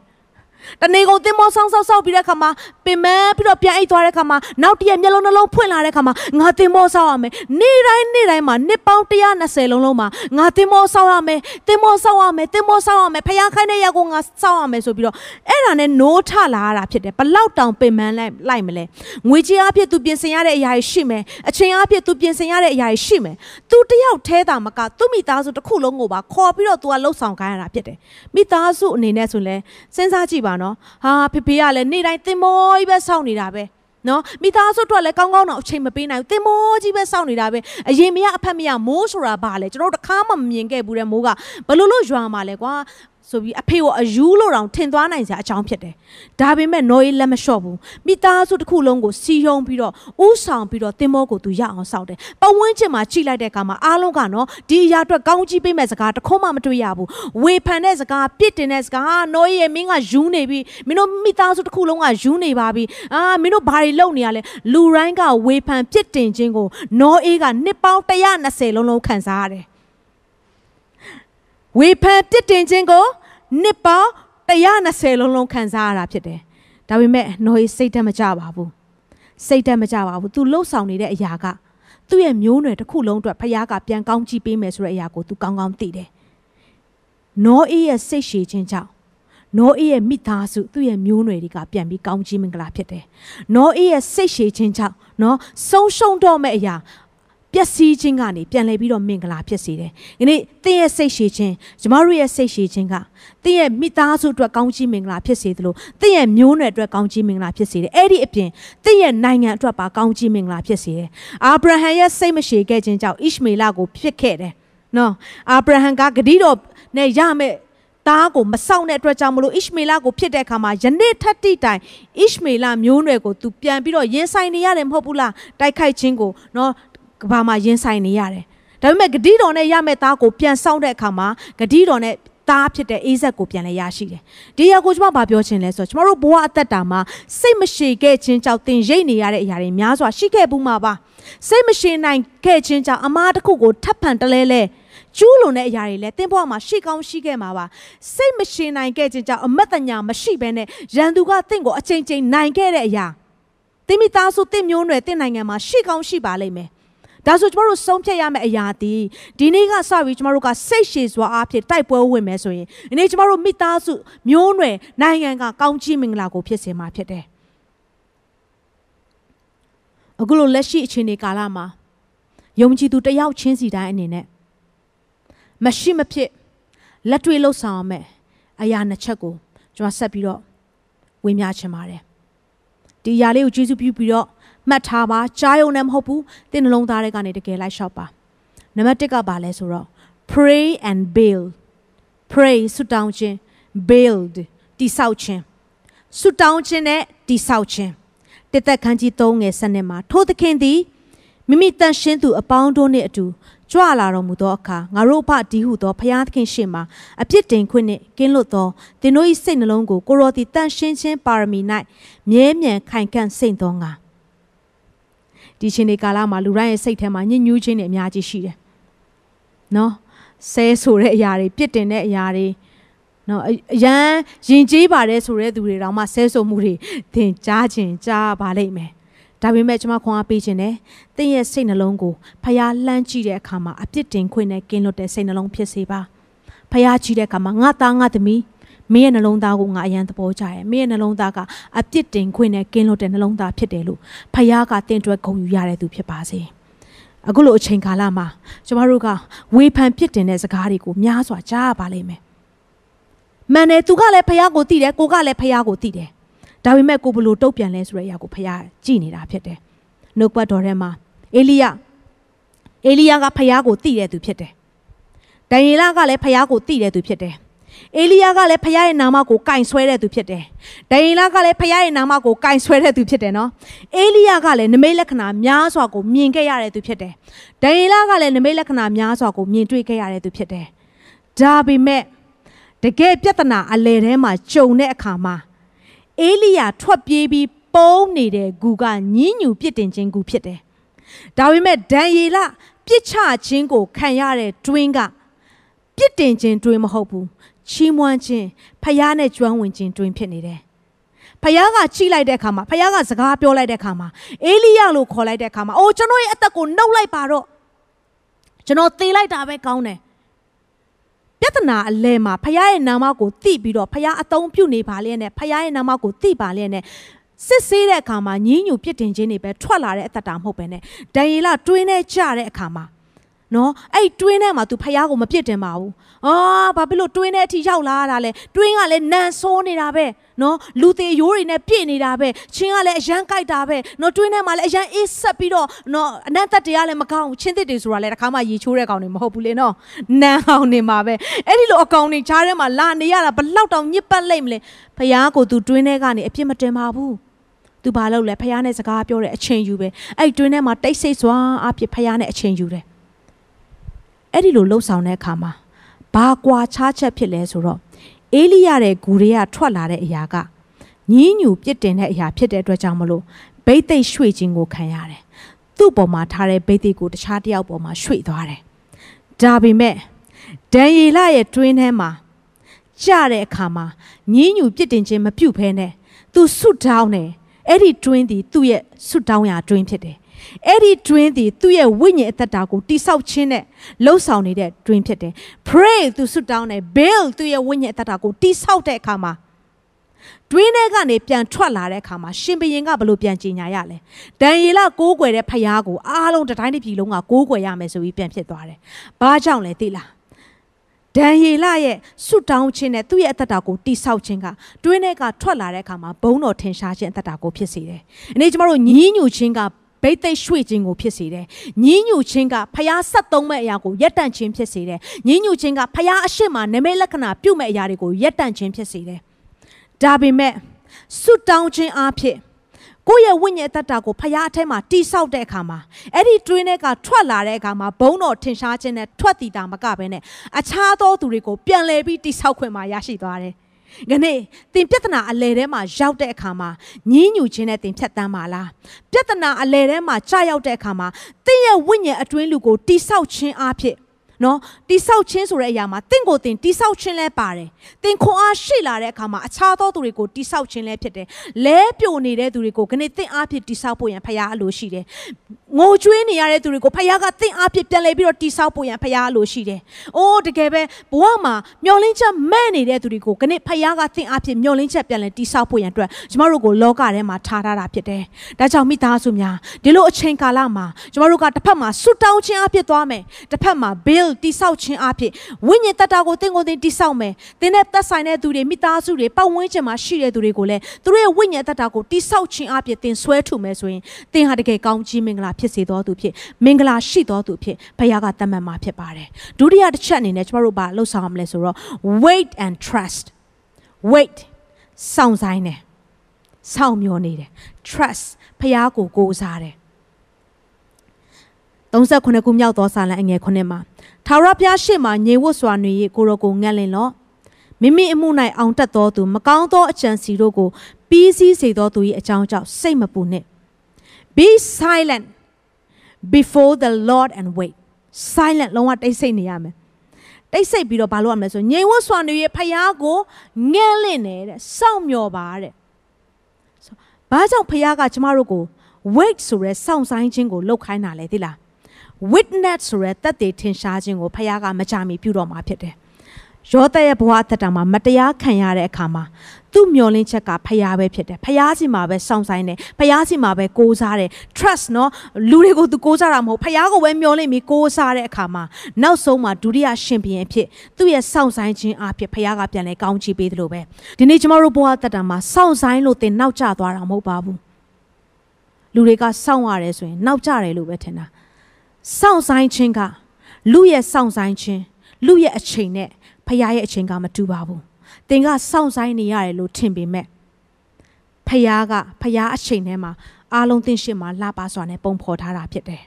တနေကုန်တင်မောဆောင်းဆောက်ဆောက်ပြီးတဲ့ခါမှာပင်မပြီးတော့ပြန်အိတ်သွားတဲ့ခါမှာနောက်တည့်မျက်လုံးနှလုံးဖွင့်လာတဲ့ခါမှာငါတင်မောဆောက်ရမယ်နေ့တိုင်းနေ့တိုင်းမှာနှစ်ပေါင်း120လုံးလုံးမှာငါတင်မောဆောက်ရမယ်တင်မောဆောက်ရမယ်တင်မောဆောက်ရမယ်ဖျားခိုင်းတဲ့ရက်ကိုငါဆောက်ရမယ်ဆိုပြီးတော့အဲ့ဒါနဲ့နိုးထလာရတာဖြစ်တယ်ဘလောက်တောင်ပင်မလိုက်လိုက်မလဲငွေကြီးအဖြစ်သူပြင်ဆင်ရတဲ့အရာတွေရှိမယ်အချိန်အဖြစ်သူပြင်ဆင်ရတဲ့အရာတွေရှိမယ်သူတယောက်ထဲတာမကသူ့မိသားစုတစ်ခုလုံးကိုပါခေါ်ပြီးတော့သူကလှုပ်ဆောင်ခိုင်းရတာဖြစ်တယ်မိသားစုအနေနဲ့ဆိုလဲစဉ်းစားကြည့်ပါနော်ဟာဖေဖေကလည်းနေ့တိုင်းတင်မောကြီးပဲစောင့်နေတာပဲနော်မိသားစုတို့လည်းကောင်းကောင်းတော့အချိန်မပေးနိုင်ဘူးတင်မောကြီးပဲစောင့်နေတာပဲအရင်မရအဖက်မရမိုးဆိုတာဘာလဲကျွန်တော်တို့တခါမှမမြင်ခဲ့ဘူးတဲ့မိုးကဘလို့လို့ရွာမှာလဲကွာ ဆိုပြီးအဖေကိုအယူလို့တောင်ထင်သွားနိုင်စရာအကြောင်းဖြစ်တယ်။ဒါပေမဲ့နော်အေးလက်မလျှော့ဘူး။မိသားစုတစ်ခုလုံးကိုစီယုံပြီးတော့ဥဆောင်ပြီးတော့တင်မောကိုသူရအောင်စောင့်တယ်။ပဝန်းကျင်မှာကြည့်လိုက်တဲ့အခါမှာအားလုံးကနော်ဒီအရာအတွက်ကောင်းကြီးပေးမဲ့စကားတခုမှမတွေ့ရဘူး။ဝေဖန်တဲ့စကားပြစ်တင်တဲ့စကားနော်အေးရဲ့မင်းကယူနေပြီ။မင်းတို့မိသားစုတစ်ခုလုံးကယူနေပါပြီ။အာမင်းတို့ဘာတွေလုပ်နေရလဲ။လူတိုင်းကဝေဖန်ပြစ်တင်ခြင်းကိုနော်အေးကနှစ်ပေါင်း120လုံးလုံးခံစားရတယ်။ ဝေဖန်ပြစ်တင်ခြင်းကိုနှစ်ပေါင်း120လုံးလုံးခံစားရတာဖြစ်တယ်။ဒါပေမဲ့နော်ရေးစိတ်တက်မကြပါဘူး။စိတ်တက်မကြပါဘူး။ तू လှုပ်ဆောင်နေတဲ့အရာကသူ့ရဲ့မျိုးနွယ်တစ်ခုလုံးအတွက်ဖခင်ကပြန်ကောင်းကြည့်ပေးမယ်ဆိုတဲ့အရာကို तू ကောင်းကောင်းသိတယ်။နော်အေးရဲ့စိတ်ရှည်ခြင်းကြောင့်နော်အေးရဲ့မိသားစုသူ့ရဲ့မျိုးနွယ်တွေကပြန်ပြီးကောင်းကြီးမင်္ဂလာဖြစ်တယ်။နော်အေးရဲ့စိတ်ရှည်ခြင်းကြောင့်နော်ဆုံးရှုံးတော့မဲ့အရာ ပျက်စီးခြင်းကနေပြန်လည်ပြီးတော့မင်္ဂလာဖြစ်စေတယ်။ဒီနေ့သင်ရဲ့စိတ်ရှည်ခြင်းကျမတို့ရဲ့စိတ်ရှည်ခြင်းကသင်ရဲ့မိသားစုအတွက်ကောင်းချီးမင်္ဂလာဖြစ်စေသလိုသင်ရဲ့မျိုးနွယ်အတွက်ကောင်းချီးမင်္ဂလာဖြစ်စေတယ်။အဲ့ဒီအပြင်သင်ရဲ့နိုင်ငံအတွက်ပါကောင်းချီးမင်္ဂလာဖြစ်စေတယ်။အာဗြဟံရဲ့စိတ်မရှိခဲ့ခြင်းကြောင့်ဣရှမေလကိုဖြစ်ခဲ့တယ်။နော်အာဗြဟံကဂတိတော်နဲ့ရမယ်သားကိုမဆောင်တဲ့အတွက်ကြောင့်မလို့ဣရှမေလကိုဖြစ်တဲ့အခါမှာယနေ့ထက်တိတိုင်ဣရှမေလမျိုးနွယ်ကိုသူပြန်ပြီးတော့ရင်ဆိုင်နေရတယ်မဟုတ်ဘူးလားတိုက်ခိုက်ခြင်းကိုနော် ကဘာမှာရင်ဆိုင်နေရတယ်ဒါပေမဲ့ဂတိတော်နဲ့ရမယ့်သားကိုပြန်ဆောင်တဲ့အခါမှာဂတိတော်နဲ့သားဖြစ်တဲ့အေးဆက်ကိုပြန်လဲရရှိတယ်။ဒီအရာကိုကျွန်မဗာပြောချင်လဲဆိုတော့ကျွန်တော်တို့ဘဝအသက်တာမှာစိတ်မရှိခဲ့ခြင်းကြောင့်သင်ရိပ်နေရတဲ့အရာတွေများစွာရှိခဲ့ဘူးမှာပါ။စိတ်မရှိနိုင်ခဲ့ခြင်းကြောင့်အမားတစ်ခုကိုထပ်ဖန်တလဲလဲကျူးလွန်တဲ့အရာတွေလည်းတင်းဘဝမှာရှိကောင်းရှိခဲ့မှာပါစိတ်မရှိနိုင်ခဲ့ခြင်းကြောင့်အမတ်တညာမရှိဘဲနဲ့ရန်သူကတင့်ကိုအချိန်ချင်းနိုင်ခဲ့တဲ့အရာတင်းမိသားစုတင့်မျိုးနွယ်တင့်နိုင်ငံမှာရှိကောင်းရှိပါလိမ့်မယ် ဒါဆိုကျမတို့ဆုံးဖြတ်ရမယ့်အရာဒီဒီနေ့ကစပြီးကျမတို့ကစိတ်ရှည်စွာအားဖြင့်တိုက်ပွဲဝင်မယ်ဆိုရင်ဒီနေ့ကျမတို့မိသားစုမျိုးနွယ်နိုင်ငံကကောင်းချီးမင်္ဂလာကိုဖြစ်စေမှာဖြစ်တယ်အခုလိုလက်ရှိအခြေအနေကာလမှာယုံကြည်သူတယောက်ချင်းစီတိုင်းအနေနဲ့မရှိမဖြစ်လက်တွေ့လှုပ်ဆောင်ရမယ်အရာနှစ်ချက်ကိုကျွန်မဆက်ပြီးတော့ဝေမျှချင်ပါတယ်ဒီအရာလေးကိုကျေးဇူးပြုပြီးတော့ မှတ်ထားပါကြားရုံနဲ့မဟုတ်ဘူးသင်နှလုံးသားထဲကနေတကယ်လိုက်လျှောက်ပါနံပါတ်1ကဘာလဲဆိုတော့ pray and build pray ဆုတောင်းခြင်း build တိဆောက်ခြင်းဆုတောင်းခြင်းနဲ့တိဆောက်ခြင်းတသက်ခန်းကြီး3ငယ်7နှစ်မှာထိုသခင်သည်မိမိတန်ရှင်းသူအပေါင်းတို့နှင့်အတူကြွလာတော်မူသောအခါငါတို့အဖဒီဟုသောဖျားသခင်ရှေ့မှာအပြစ်တင်ခွင့်နှင့်ကင်းလွတ်သောသင်တို့၏စိတ်နှလုံးကိုကိုရောသည်တန်ရှင်းခြင်းပါရမီ၌မြဲမြံခိုင်ခန့်စိတ်သောငါ ဒီချိန်ဒီကာလမှာလူတိုင်းရဲ့စိတ်ထဲမှာညှဉ်းညူးခြင်းတွေအများကြီးရှိတယ်နော်ဆဲဆိုတဲ့အရာတွေပြစ်တင်တဲ့အရာတွေနော်အရန်ယဉ်ကျေးပါတယ်ဆိုတဲ့သူတွေတောင်မှဆဲဆိုမှုတွေသင်ကြားခြင်းကြားပါလိမ့်မယ်ဒါပေမဲ့ကျွန်မခွန်အားပေးခြင်းနဲ့သင်ရဲ့စိတ်နှလုံးကိုဖျားလှမ်းကြည့်တဲ့အခါမှာအပြစ်တင်ခွင့်နဲ့ကင်းလွတ်တဲ့စိတ်နှလုံးဖြစ်စေပါဖျားကြည့်တဲ့အခါမှာငါသားငါသမီး မင်းရဲ့နှလုံးသားကိုငါအယံသဘောကျတယ်မင်းရဲ့နှလုံးသားကအပြစ်တင်ခွင့်နဲ့ကင်းလွတ်တဲ့နှလုံးသားဖြစ်တယ်လို့ဖခင်ကတင့်တွဲဂုဏ်ယူရတဲ့သူဖြစ်ပါစေအခုလိုအချိန်ကာလမှာကျမတို့ကဝေဖန်ပြစ်တင်တဲ့စကားတွေကိုများစွာကြားရပါလိမ့်မယ်မှန်တယ်သူကလည်းဖခင်ကိုသိတယ်ကိုကလည်းဖခင်ကိုသိတယ်ဒါပေမဲ့ကိုဘလို့တုတ်ပြန်လဲဆိုတဲ့အရာကိုဖခင်ကြည်နေတာဖြစ်တယ်နှုတ်ပတ်တော်ထဲမှာအေလိယအေလိယကဖခင်ကိုသိတဲ့သူဖြစ်တယ်ဒံယေလကလည်းဖခင်ကိုသိတဲ့သူဖြစ်တယ် အေလိယကလည်းဖခင်ရဲ့နာမကိုကင်ဆွဲတဲ့သူဖြစ်တယ်။ဒိန်လာကလည်းဖခင်ရဲ့နာမကိုကင်ဆွဲတဲ့သူဖြစ်တယ်နော်။အေလိယကလည်းနမိတ်လက္ခဏာများစွာကိုမြင်ခဲ့ရတဲ့သူဖြစ်တယ်။ဒိန်လာကလည်းနမိတ်လက္ခဏာများစွာကိုမြင်တွေ့ခဲ့ရတဲ့သူဖြစ်တယ်။ဒါပေမဲ့တကယ်ပြဿနာအလယ်ထဲမှာကြုံတဲ့အခါမှာအေလိယထွက်ပြေးပြီးပုံးနေတဲ့ဂူကညင်းညူပြစ်တင်ခြင်းဂူဖြစ်တယ်။ဒါပေမဲ့ဒံယေလပြစ်ချခြင်းကိုခံရတဲ့တွင်းကပြစ်တင်ခြင်းတွင်းမဟုတ်ဘူး ချီးမွမ်းခြင်းဖယားနဲ့ကျွမ်းဝင်ခြင်းတွင်ဖြစ်နေတယ်ဖယားကချိလိုက်တဲ့အခါမှာဖယားကစကားပြောလိုက်တဲ့အခါမှာအေလိယလို့ခေါ်လိုက်တဲ့အခါမှာအိုးကျွန်တော်ရဲ့အသက်ကိုနှုတ်လိုက်ပါတော့ကျွန်တော်သေလိုက်တာပဲကောင်းတယ်ပြဿနာအလဲမှာဖယားရဲ့နာမကိုသိပြီးတော့ဖယားအသုံးပြုနေပါလျက်နဲ့ဖယားရဲ့နာမကိုသိပါလျက်နဲ့စစ်ဆေးတဲ့အခါမှာညင်းညူပြစ်တင်ခြင်းတွေပဲထွက်လာတဲ့အသက်တာမဟုတ်ပဲနဲ့ဒံယေလတွင်းနဲ့ကြတဲ့အခါမှာ နော်အဲ့တွင်းထဲမှာ तू ဖယားကိုမပြစ်တင်ပါဘူးအာဘာဖြစ်လို့တွင်းထဲအထိရောက်လာတာလဲတွင်းကလည်းနန်ဆိုးနေတာပဲနော်လူသေးရိုးတွေနဲ့ပြည့်နေတာပဲချင်းကလည်းအရန်ကြိုက်တာပဲနော်တွင်းထဲမှာလည်းအရန်အေးဆက်ပြီးတော့နော်အနတ်သက်တရားလည်းမကောင်းဘူးချင်းသစ်တွေဆိုတာလည်းတစ်ခါမှရေချိုးတဲ့ကောင်တွေမဟုတ်ဘူးလေနော်နန်အောင်နေမှာပဲအဲ့ဒီလိုအကောင်တွေကြားထဲမှာလာနေရတာဘလောက်တောင်ညစ်ပတ်လိုက်မလဲဖယားကို तू တွင်းထဲကနေအပြစ်မတင်ပါဘူးသူဘာလုပ်လဲဖယားနဲ့စကားပြောတဲ့အချိန်ယူပဲအဲ့တွင်းထဲမှာတိတ်ဆိတ်စွာအပြစ်ဖယားနဲ့အချိန်ယူတယ် အဲ့ဒီလိုလှုပ်ဆောင်တဲ့အခါမှာဘာကွာခြားချက်ဖြစ်လဲဆိုတော့အေလိယရဲ့ဂူတွေကထွက်လာတဲ့အရာကညင်းညူပြစ်တင်တဲ့အရာဖြစ်တဲ့အတွက်ကြောင့်မလို့ဘိတ်သိက်ရွှေ့ခြင်းကိုခံရတယ်သူ့ပေါ်မှာထားတဲ့ဘိတ်သိက်ကိုတခြားတစ်ယောက်ပေါ်မှာရွှေ့သွားတယ်ဒါပေမဲ့ဒံယေလရဲ့တွင်းထဲမှာကြတဲ့အခါမှာညင်းညူပြစ်တင်ခြင်းမပြုတ်ဖဲနဲ့သူဆွတ်တောင်းတယ်အဲ့ဒီတွင်းဒီသူ့ရဲ့ဆွတ်တောင်းရာတွင်းဖြစ်တယ် အဲ့ဒီတွင်းသည်သူ့ရဲ့ဝိညာဉ်အသက်တာကိုတိဆောက်ခြင်းနဲ့လှုပ်ဆောင်နေတဲ့တွင်းဖြစ်တယ် pray သူဆွတောင်းတယ် build သူ့ရဲ့ဝိညာဉ်အသက်တာကိုတိဆောက်တဲ့အခါမှာတွင်းထဲကနေပြန်ထွက်လာတဲ့အခါမှာရှင်ဘရင်ကဘလို့ပြန်ကြင်ညာရလဲဒံယေလကိုးကွယ်တဲ့ဖျားကိုအားလုံးတတိုင်းတစ်ပြည်လုံးကကိုးကွယ်ရမယ်ဆိုပြီးပြန်ဖြစ်သွားတယ်ဘာကြောင့်လဲသိလားဒံယေလရဲ့ဆွတောင်းခြင်းနဲ့သူ့ရဲ့အသက်တာကိုတိဆောက်ခြင်းကတွင်းထဲကထွက်လာတဲ့အခါမှာဘုံတော်ထင်ရှားခြင်းအသက်တာကိုဖြစ်စေတယ်။အနေကျမတို့ညင်းညူခြင်းက ဘိတ်သိက်ရွှေ့ခြင်းကိုဖြစ်စေတယ်။ညင်းညူခြင်းကဖျားဆက်သုံးမဲ့အရာကိုရက်တန့်ခြင်းဖြစ်စေတယ်။ညင်းညူခြင်းကဖျားအရှိမနမိတ်လက္ခဏာပြုမဲ့အရာတွေကိုရက်တန့်ခြင်းဖြစ်စေတယ်။ဒါပေမဲ့ဆွတောင်းခြင်းအဖြစ်ကိုယ့်ရဲ့ဝိညာဉ်တတ္တာကိုဖျားအထဲမှာတိဆောက်တဲ့အခါမှာအဲ့ဒီတွင်းထဲကထွက်လာတဲ့အခါမှာဘုံတော်ထင်ရှားခြင်းနဲ့ထွက်တည်တာမကဘဲနဲ့အခြားသောသူတွေကိုပြန်လည်ပြီးတိဆောက်ခွင့်မှာရရှိသွားတယ်။။ ဒီနေ့သင်ပြဿနာအလယ်ထဲမှာရောက်တဲ့အခါမှာညင်းညူခြင်းနဲ့သင်ဖြတ်တန်းပါလား။ပြဿနာအလယ်ထဲမှာကြာရောက်တဲ့အခါမှာသင်ရဲ့ဝိညာဉ်အတွင်းလူကိုတိဆောက်ခြင်းအဖြစ်နော်တိဆောက်ခြင်းဆိုတဲ့အရာမှာတင့်ကိုတင်တိဆောက်ခြင်းလဲပါတယ်တင်ခွန်အားရှိလာတဲ့အခါမှာအခြားသောသူတွေကိုတိဆောက်ခြင်းလဲဖြစ်တယ်လဲပြိုနေတဲ့သူတွေကိုခဏတင့်အားဖြင့်တိဆောက်ဖို့ရန်ဖရားအလိုရှိတယ်ငိုကြွေးနေရတဲ့သူတွေကိုဖရားကတင့်အားဖြင့်ပြန်လဲပြီးတော့တိဆောက်ဖို့ရန်ဖရားအလိုရှိတယ်အိုးတကယ်ပဲဘဝမှာမျောလင်းချက်မဲ့နေတဲ့သူတွေကိုခဏဖရားကတင့်အားဖြင့်မျောလင်းချက်ပြန်လဲတိဆောက်ဖို့ရန်အတွက်ကျမတို့ကိုလောကထဲမှာထားထားတာဖြစ်တယ်ဒါကြောင့်မိသားစုများဒီလိုအချိန်ကာလမှာကျမတို့ကတစ်ဖက်မှာဆွတောင်းခြင်းအဖြစ်သွားမယ်တစ်ဖက်မှာ build တိဆောက်ခြင်းအဖြစ်ဝိညာဉ်တတကိုသင်ကိုယ်သင်တိဆောက်မယ်သင်နဲ့သက်ဆိုင်တဲ့သူတွေမိသားစုတွေပတ်ဝန်းကျင်မှာရှိတဲ့သူတွေကိုလည်းသူတို့ရဲ့ဝိညာဉ်တတကိုတိဆောက်ခြင်းအဖြစ်သင်ဆွဲထုမယ်ဆိုရင်သင်ဟာတကယ်ကောင်းကြီးမင်္ဂလာဖြစ်စေတော်သူဖြစ်မင်္ဂလာရှိတော်သူဖြစ်ဘုရားကတတ်မှတ်မှာဖြစ်ပါတယ်ဒုတိယတစ်ချက်အနေနဲ့ကျမတို့ဘာလှုပ်ဆောင်ရမလဲဆိုတော့ wait and trust wait စောင့်ဆိုင်တယ်စောင့်မျှော်နေတယ် trust ဖះကိုကိုးစားတယ်39ခုမြောက်သောစာလံအငယ်9မှာထာဝရဘုရားရှေ့မှညေဝတ်စွာနေ၍ကိုရောကိုငတ်လင်လော့မိမိအမှု၌အောင်တတ်သောသူမကောင်းသောအကြံစီတို့ကိုပြီးစည်းစေသောသူ၏အကြောင်းကြောင့်စိတ်မပူနှင့် be silent before the lord and wait silent လုံးဝတိတ်ဆိတ်နေရမယ်တိတ်ဆိတ်ပြီးတော့ဘာလို့ရမလဲဆိုငြိမ်ဝတ်စွာနေရဲ့ဖယားကိုငဲလင့်နေတဲ့စောင့်မျှော်ပါတဲ့ဘာကြောင့်ဖယားကကျမတို့ကို wait ဆိုရဲစောင့်ဆိုင်ခြင်းကိုလုပ်ခိုင်းတာလဲသိလား witness ဆိုရဲတက်တည်ထင်ရှားခြင်းကိုဖယားကမကြမီပြုတော်မှာဖြစ်တယ် ယောသရဲ့ဘဝအသက်တာမှာမတရားခံရတဲ့အခါမှာသူ့မျောလင်းချက်ကဖျားပဲဖြစ်တယ်ဖျားစီမှာပဲစောင့်ဆိုင်တယ်ဖျားစီမှာပဲကိုးစားတယ် trust နော်လူတွေကိုသူကိုးစားတာမဟုတ်ဖျားကိုပဲမျောလင်းပြီးကိုးစားတဲ့အခါမှာနောက်ဆုံးမှာဒုတိယရှင်ဘုရင်ဖြစ်သူ့ရဲ့စောင့်ဆိုင်ခြင်းအဖြစ်ဖျားကပြန်လဲကောင်းချီးပေးသလိုပဲဒီနေ့ကျမတို့ဘဝအသက်တာမှာစောင့်ဆိုင်လို့တင်နောက်ကျသွားတာမဟုတ်ပါဘူးလူတွေကစောင့်ရတယ်ဆိုရင် နောက်ကျတယ်လို့ပဲထင်တာစောင့်ဆိုင်ခြင်းကလူရဲ့စောင့်ဆိုင်ခြင်းလူရဲ့အချိန်နဲ့ ဖခင်ရဲ့အချိန်ကမတူပါဘူး။သင်ကစောင့်ဆိုင်နေရတယ်လို့ထင်ပေမဲ့ဖခင်ကဖခင်အချိန်ထဲမှာအားလုံးသင်ရှိမှလှပစွာနဲ့ပုံဖော်ထားတာဖြစ်တယ်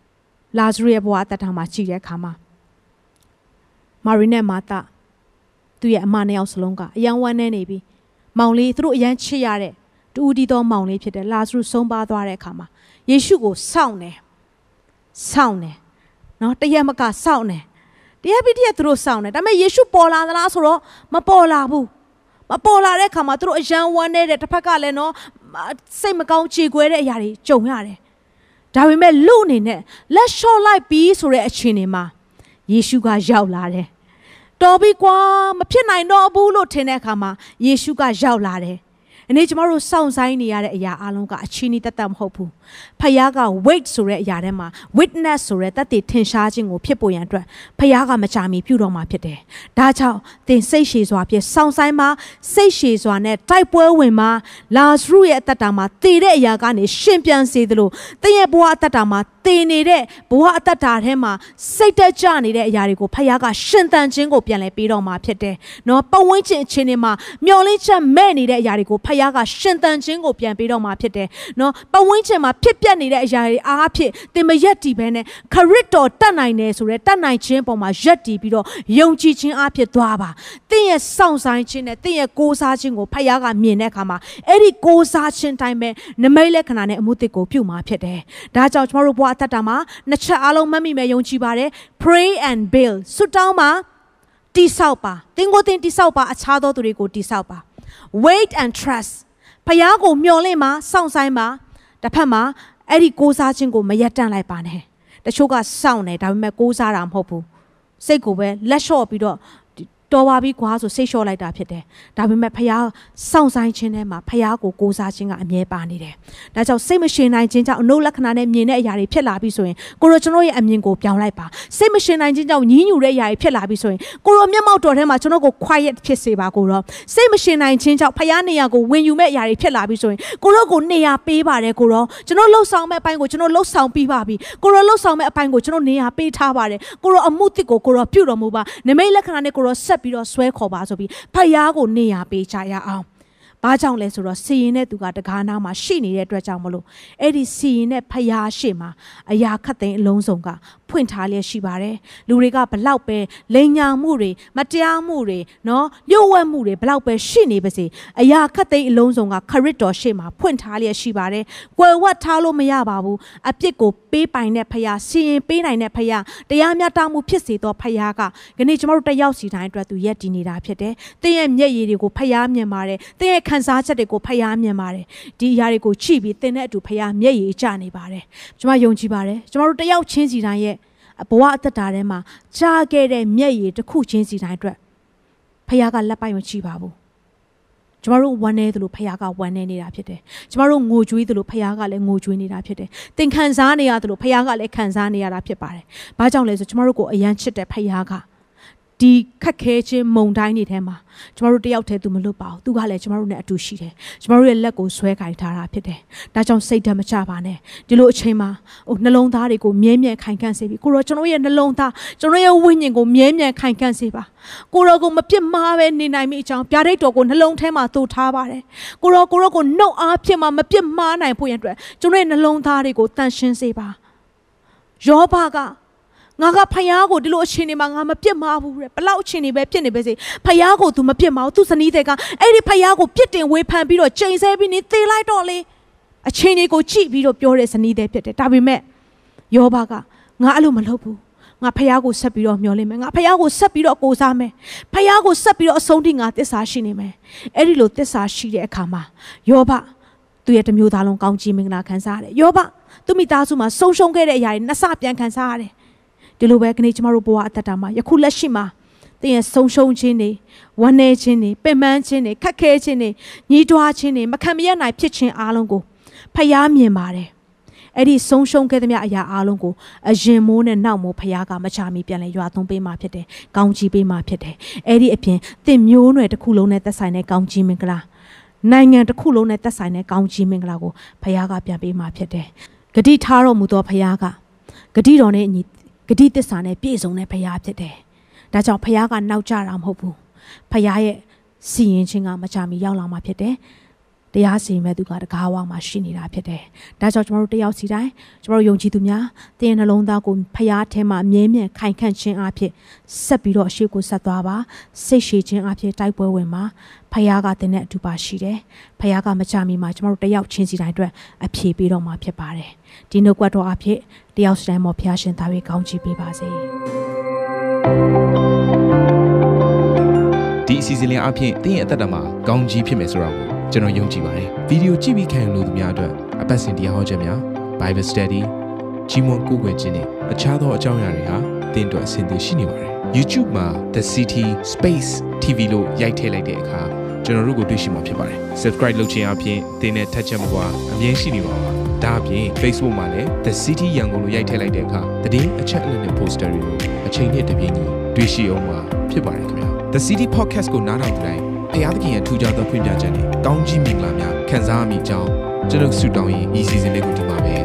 ။လာဇရုရဲ့ဘဝအသက်တာမှာကြည့်တဲ့အခါမှာမာရီနဲ့မာတာသူ့ရဲ့အမနှစ်ယောက်စလုံးကအယံဝမ်းနေနေပြီ။မောင်လေးသူတို့အယံချစ်ရတဲ့တူဦးတီသောမောင်လေးဖြစ်တယ်။လာဇရုဆုံးပါသွားတဲ့အခါမှာယေရှုကိုစောင့်တယ်။စောင့်တယ်။နော်တရက်မကစောင့်တယ်။ တရားပိတရားသူတို့စောင့်တယ်ဒါပေမဲ့ယေရှုပေါ်လာသလားဆိုတော့မပေါ်လာဘူးမပေါ်လာတဲ့အခါမှာသူတို့အယံဝမ်းနေတဲ့တစ်ဖက်ကလည်းနော်စိတ်မကောင်းကြေကွဲတဲ့အရာတွေကြုံရတယ်ဒါပေမဲ့လူအနေနဲ့လက်လျှော့လိုက်ပြီးဆိုတဲ့အချိန်တွေမှာယေရှုကရောက်လာတယ်တော်ပြီကွာမဖြစ်နိုင်တော့ဘူးလို့ထင်တဲ့အခါမှာယေရှုကရောက်လာတယ်။ အနေကျမတို့စောင့်ဆိုင်နေရတဲ့အရာအလုံးကအချင်းဤတတ်မဟုတ်ဘူး။ဖခင်က wait ဆိုတဲ့အရာထဲမှာ witness ဆိုတဲ့တတ်တည်ထင်ရှားခြင်းကိုဖြစ်ပေါ်ရန်အတွက်ဖခင်ကမကြာမီပြုတော်မှာဖြစ်တယ်။ဒါကြောင့်သင်စိတ်ရှည်စွာဖြင့်စောင့်ဆိုင်မှာစိတ်ရှည်စွာနဲ့တိုက်ပွဲဝင်မှာလာဇရုရဲ့အသက်တာမှာတည်တဲ့အရာကနေရှင်ပြန်စေသလိုသင်ရဲ့ဘဝအသက်တာမှာ တည်နေတဲ့ဘဝအသက်တာထဲမှာစိတ်တက်ကြနေတဲ့အရာတွေကိုဖခင်ကရှင်သန်ခြင်းကိုပြန်လဲပေးတော်မှာဖြစ်တယ်။နော်ပတ်ဝန်းကျင်အခြေအနေမှာမျောလင့်ချက်မဲ့နေတဲ့အရာတွေကိုဖခင်ကရှင်သန်ခြင်းကိုပြန်ပေးတော့မှာဖြစ်တယ်နော်ပဝင်းချင်မှာဖြစ်ပျက်နေတဲ့အရာတွေအားဖြင့်သင်မရက်တည်ဘဲနဲ့ခရစ်တော်တတ်နိုင်တယ်ဆိုရဲတတ်နိုင်ခြင်းပေါ်မှာရက်တည်ပြီးတော့ယုံကြည်ခြင်းအားဖြင့်သွားပါသင်ရဲ့စောင့်ဆိုင်ခြင်းနဲ့သင်ရဲ့ကိုးစားခြင်းကိုဖခင်ကမြင်တဲ့အခါမှာအဲ့ဒီကိုးစားခြင်းတိုင်းပဲနမိတ်လက္ခဏာနဲ့အမှုသစ်ကိုပြုမှာဖြစ်တယ်ဒါကြောင့်ကျွန်တော်တို့ဘဝအသက်တာမှာနှစ်ချက်အလုံးမှတ်မိမယ်ယုံကြည်ပါတယ် pray and build ဆုတောင်းပါတိဆောက်ပါသင်ကိုသင်တိဆောက်ပါအခြားသောသူတွေကိုတိဆောက်ပါ wait and trust ဖယားကိုမျှော်လင့်မှာစောင့်ဆိုင်မှာတစ်ဖက်မှာအဲ့ဒီကိုးစားခြင်းကိုမရက်တန့်လိုက်ပါနဲ့တချို့ကစောင့်နေဒါပေမဲ့ကိုးစားတာမဟုတ်ဘူးစိတ်ကိုပဲလက်လျှော့ပြီးတော့ တော်ပါပြီကွာဆိုစိတ်လျှော့လိုက်တာဖြစ်တယ်ဒါပေမဲ့ဖះစောင့်ဆိုင်ခြင်းထဲမှာဖះကိုကိုးစားခြင်းကအမြဲပါနေတယ်ဒါကြောင့်စိတ်မရှင်နိုင်ခြင်းကြောင့်အနုလက္ခဏာနဲ့မြင်တဲ့အရာတွေဖြစ်လာပြီဆိုရင်ကိုရောကျွန်တော်ရဲ့အမြင်ကိုပြောင်းလိုက်ပါစိတ်မရှင်နိုင်ခြင်းကြောင့်ညှင်းညူတဲ့အရာတွေဖြစ်လာပြီဆိုရင်ကိုရောမျက်မှောက်တော်ထဲမှာကျွန်တော်ကို quiet ဖြစ်စေပါကိုရောစိတ်မရှင်နိုင်ခြင်းကြောင့်ဖះနေရာကိုဝင်ယူမဲ့အရာတွေဖြစ်လာပြီဆိုရင်ကိုရောကိုနေရာပေးပါတယ်ကိုရောကျွန်တော်လှုပ်ဆောင်မဲ့အပိုင်းကိုကျွန်တော်လှုပ်ဆောင်ပြီးပါပြီကိုရောလှုပ်ဆောင်မဲ့အပိုင်းကိုကျွန်တော်နေရာပေးထားပါတယ်ကိုရောအမှုတစ်ကိုကိုရောပြုတော်မူပါနမိတ်လက္ခဏာနဲ့ကိုရောဆက်ပြီးတော့ဆွဲခေါ်ပါဆိုပြီးဖယားကိုနေရပေးကြရအောင် ဘာကြောင့်လဲဆိုတော့စီရင်တဲ့သူကတကားနာမှာရှိနေတဲ့အတွက်ကြောင့်မလို့အဲ့ဒီစီရင်တဲ့ဖယားရှိမှာအရာခတ်သိမ်းအလုံးစုံကဖွင့်ထားလျက်ရှိပါတယ်လူတွေကဘလောက်ပဲလိန်ညာမှုတွေမတရားမှုတွေနော်လျှို့ဝှက်မှုတွေဘလောက်ပဲရှိနေပါစေအရာခတ်သိမ်းအလုံးစုံကခရစ်တော်ရှိမှာဖွင့်ထားလျက်ရှိပါတယ်ကွယ်ဝတ်ထားလို့မရပါဘူးအပြစ်ကိုပေးပိုင်တဲ့ဖယားစီရင်ပေးနိုင်တဲ့ဖယားတရားမျှတမှုဖြစ်စေသောဖယားကဒီနေ့ကျွန်တော်တို့တယောက်စီတိုင်းအတွက်သူရက်တည်နေတာဖြစ်တယ်သင်ရဲ့မျက်ရည်တွေကိုဖယားမြင်ပါတယ်သင်ရဲ့ခံစားချက်တွေကိုဖယားမြင်ပါတယ်ဒီအရာတွေကိုချိပြီးသင်တဲ့အတူဖယားမျက်ရည်ကျနေပါတယ်ကျွန်မယုံကြည်ပါတယ်ကျွန်တော်တို့တယောက်ချင်းစီတိုင်းရဲ့ဘဝအသက်တာထဲမှာကြားခဲ့တဲ့မျက်ရည်တစ်ခုချင်းစီတိုင်းအတွက်ဖခင်ကလက်ပိုက်မချပါဘူးကျမတို့ဝမ်းနေသလိုဖခင်ကဝမ်းနေနေတာဖြစ်တယ်ကျမတို့ငိုကြွေးသလိုဖခင်ကလည်းငိုကြွေးနေတာဖြစ်တယ်သင်ခံစားနေရသလိုဖခင်ကလည်းခံစားနေရတာဖြစ်ပါတယ်ဘာကြောင့်လဲဆိုကျမတို့ကိုအယမ်းချစ်တဲ့ဖခင်က ဒီခက်ခဲခြင်းမုံတိုင်းတွေထဲမှာကျမတို့တယောက်တည်းသူမလွတ်ပါဘူးသူကလည်းကျမတို့နဲ့အတူရှိတယ်ကျမတို့ရဲ့လက်ကိုဆွဲကင်ထားတာဖြစ်တယ်ဒါကြောင့်စိတ်ဓာတ်မချပါနဲ့ဒီလိုအချိန်မှာဟိုနှလုံးသားတွေကိုမြဲမြံခိုင်ခန့်စေပြီးကိုရောကျွန်တော်ရဲ့နှလုံးသားကျွန်တော်ရဲ့ဝိညာဉ်ကိုမြဲမြံခိုင်ခန့်စေပါကိုရောကိုမပြစ်မှားပဲနေနိုင်မိအကြောင်းဗျာဒိတ်တော်ကိုနှလုံးထဲမှာသို့ထားပါတယ်ကိုရောကိုရောကိုနှုတ်အားဖြင့်မှမပြစ်မှားနိုင်ဖို့ရန်အတွက်ကျွန်တော်ရဲ့နှလုံးသားတွေကိုတန်ရှင်းစေပါယယောဘက ငါကဖယားကိုဒီလိုအချိန်နေမှာငါမပြစ်မှားဘူးတဲ့ဘလောက်အချိန်နေပဲဖြစ်နေပဲစေဖယားကို तू မပြစ်မှာဘူးသူစနီးတဲ့ကအဲ့ဒီဖယားကိုပြစ်တင်ဝေဖန်ပြီးတော့ချိန်ဆပြီးနေသေလိုက်တော့လေအချိန်တွေကိုကြည့်ပြီးတော့ပြောတဲ့စနီးတဲ့ဖြစ်တယ်ဒါပေမဲ့ယောဘကငါအဲ့လိုမလုပ်ဘူးငါဖះကိုဆက်ပြီးတော့မျောလင်းမယ်ငါဖះကိုဆက်ပြီးတော့ကိုးစားမယ်ဖះကိုဆက်ပြီးတော့အဆုံးထိငါတစ္ဆာရှိနေမယ်အဲ့ဒီလိုတစ္ဆာရှိတဲ့အခါမှာယောဘသူရဲ့တမျိုးသားလုံးကောင်းချီးမင်္ဂလာခံစားရတယ်ယောဘသူမိသားစုမှာဆုံးရှုံးခဲ့တဲ့အရာတွေနှစ်ဆပြန်ခံစားရတယ် ဒီလိုပဲခဏကျမတို့ဘဝအသက်တာမှာယခုလက်ရှိမှာတင်းရဲ့ဆုံးရှုံးခြင်းတွေဝမ်းနည်းခြင်းတွေပင်ပန်းခြင်းတွေခက်ခဲခြင်းတွေညီးတွားခြင်းတွေမခံမရနိုင်ဖြစ်ခြင်းအားလုံးကိုဖျားမြင်ပါတယ်အဲ့ဒီဆုံးရှုံးခဲ့သမျှအရာအားလုံးကိုအရင်မိုးနဲ့နောက်မိုးဖျားကမချမီပြန်လဲရွာသွန်းပေးမှဖြစ်တယ်။ကောင်းကြီးပေးမှဖြစ်တယ်။အဲ့ဒီအပြင်တင့်မျိုးနွယ်တစ်ခုလုံးနဲ့သက်ဆိုင်တဲ့ကောင်းကြီးမင်္ဂလာနိုင်ငံတစ်ခုလုံးနဲ့သက်ဆိုင်တဲ့ကောင်းကြီးမင်္ဂလာကိုဖျားကပြန်ပေးမှဖြစ်တယ်။ဂတိထားတော်မူသောဖျားကဂတိတော်နဲ့အညီ ဂတိတစ္ဆာနဲ့ပြည့်စုံတဲ့ဖျားဖြစ်တယ်။ဒါကြောင့်ဖျားကနောက်ကျတာမဟုတ်ဘူး။ဖျားရဲ့စီရင်ခြင်းကမချမီရောက်လာမှဖြစ်တယ်။ တရားစီရင်မဲ့သူကတကားဝါမှာရှိနေတာဖြစ်တယ်။ဒါကြောင့်ကျွန်တော်တို့တယောက်စီတိုင်းကျွန်တော်တို့ယုံကြည်သူများတင်းရဲ့နှလုံးသားကိုဖျားထဲမှာအမြဲမြံခိုင်ခန့်ခြင်းအဖြစ်ဆက်ပြီးတော့အရှိကိုဆက်သွားပါစိတ်ရှည်ခြင်းအဖြစ်တိုက်ပွဲဝင်ပါဖျားကတင်းနဲ့အတူပါရှိတယ်။ဖျားကမချမီမှာကျွန်တော်တို့တယောက်ချင်းစီတိုင်းအတွက်အဖြေပေးတော့မှာဖြစ်ပါတယ်။ဒီနှုတ်ကပတ်တော်အဖြစ်တယောက်စီတိုင်းမှာဖျားရှင်သား၍ကောင်းချီးပေးပါစေ။ဒီအစီအစဉ်လေးအပြင်တင်းရဲ့အသက်တာမှာကောင်းကြီးဖြစ်မယ်ဆိုတာ ကိုကျွန်တော်ယုံကြည်ပါတယ်ဗီဒီယိုကြည့်ပြီးခံယူလို့သူများအတွက်အပတ်စဉ်တရားဟောခြင်းများ Bible Study ကြီးမွန်ကိုယ်ွယ်ခြင်းနဲ့အခြားသောအကြောင်းအရာတွေဟာတင်းအတွက်အဆင်သင့်ရှိနေပါတယ် YouTube မှာ The City Space TV လို့ရိုက်ထည့်လိုက်တဲ့အခါကျွန်တော်တို့ကိုတွေ့ရှိမှာဖြစ်ပါတယ် Subscribe လုပ်ခြင်းအပြင်တင်းနဲ့ထက်ချက်မကွာအမြင်ရှိနေပါပါဒါအပြင် Facebook မှာလည်း The City ရန်ကုန်လို့ရိုက်ထည့်လိုက်တဲ့အခါတည်င်းအချက်အလက်နဲ့ poster တွေကိုအချိန်နဲ့တပြေးညီတွေ့ရှိအောင်မှာဖြစ်ပါတယ်ခင်ဗျာ The City Podcast ကိုနားထောင်ကြတိုင်း ဖျားသခင်ရဲ့ထူကြသောဖွင့်ပြချက်နဲ့ကောင်းကြီးမင်္ဂလာများခံစားမိကြောင်းကျွန်တော်ဆုတောင်းရင်ဤစီစဉ်လေးကိုဒီမှာပဲ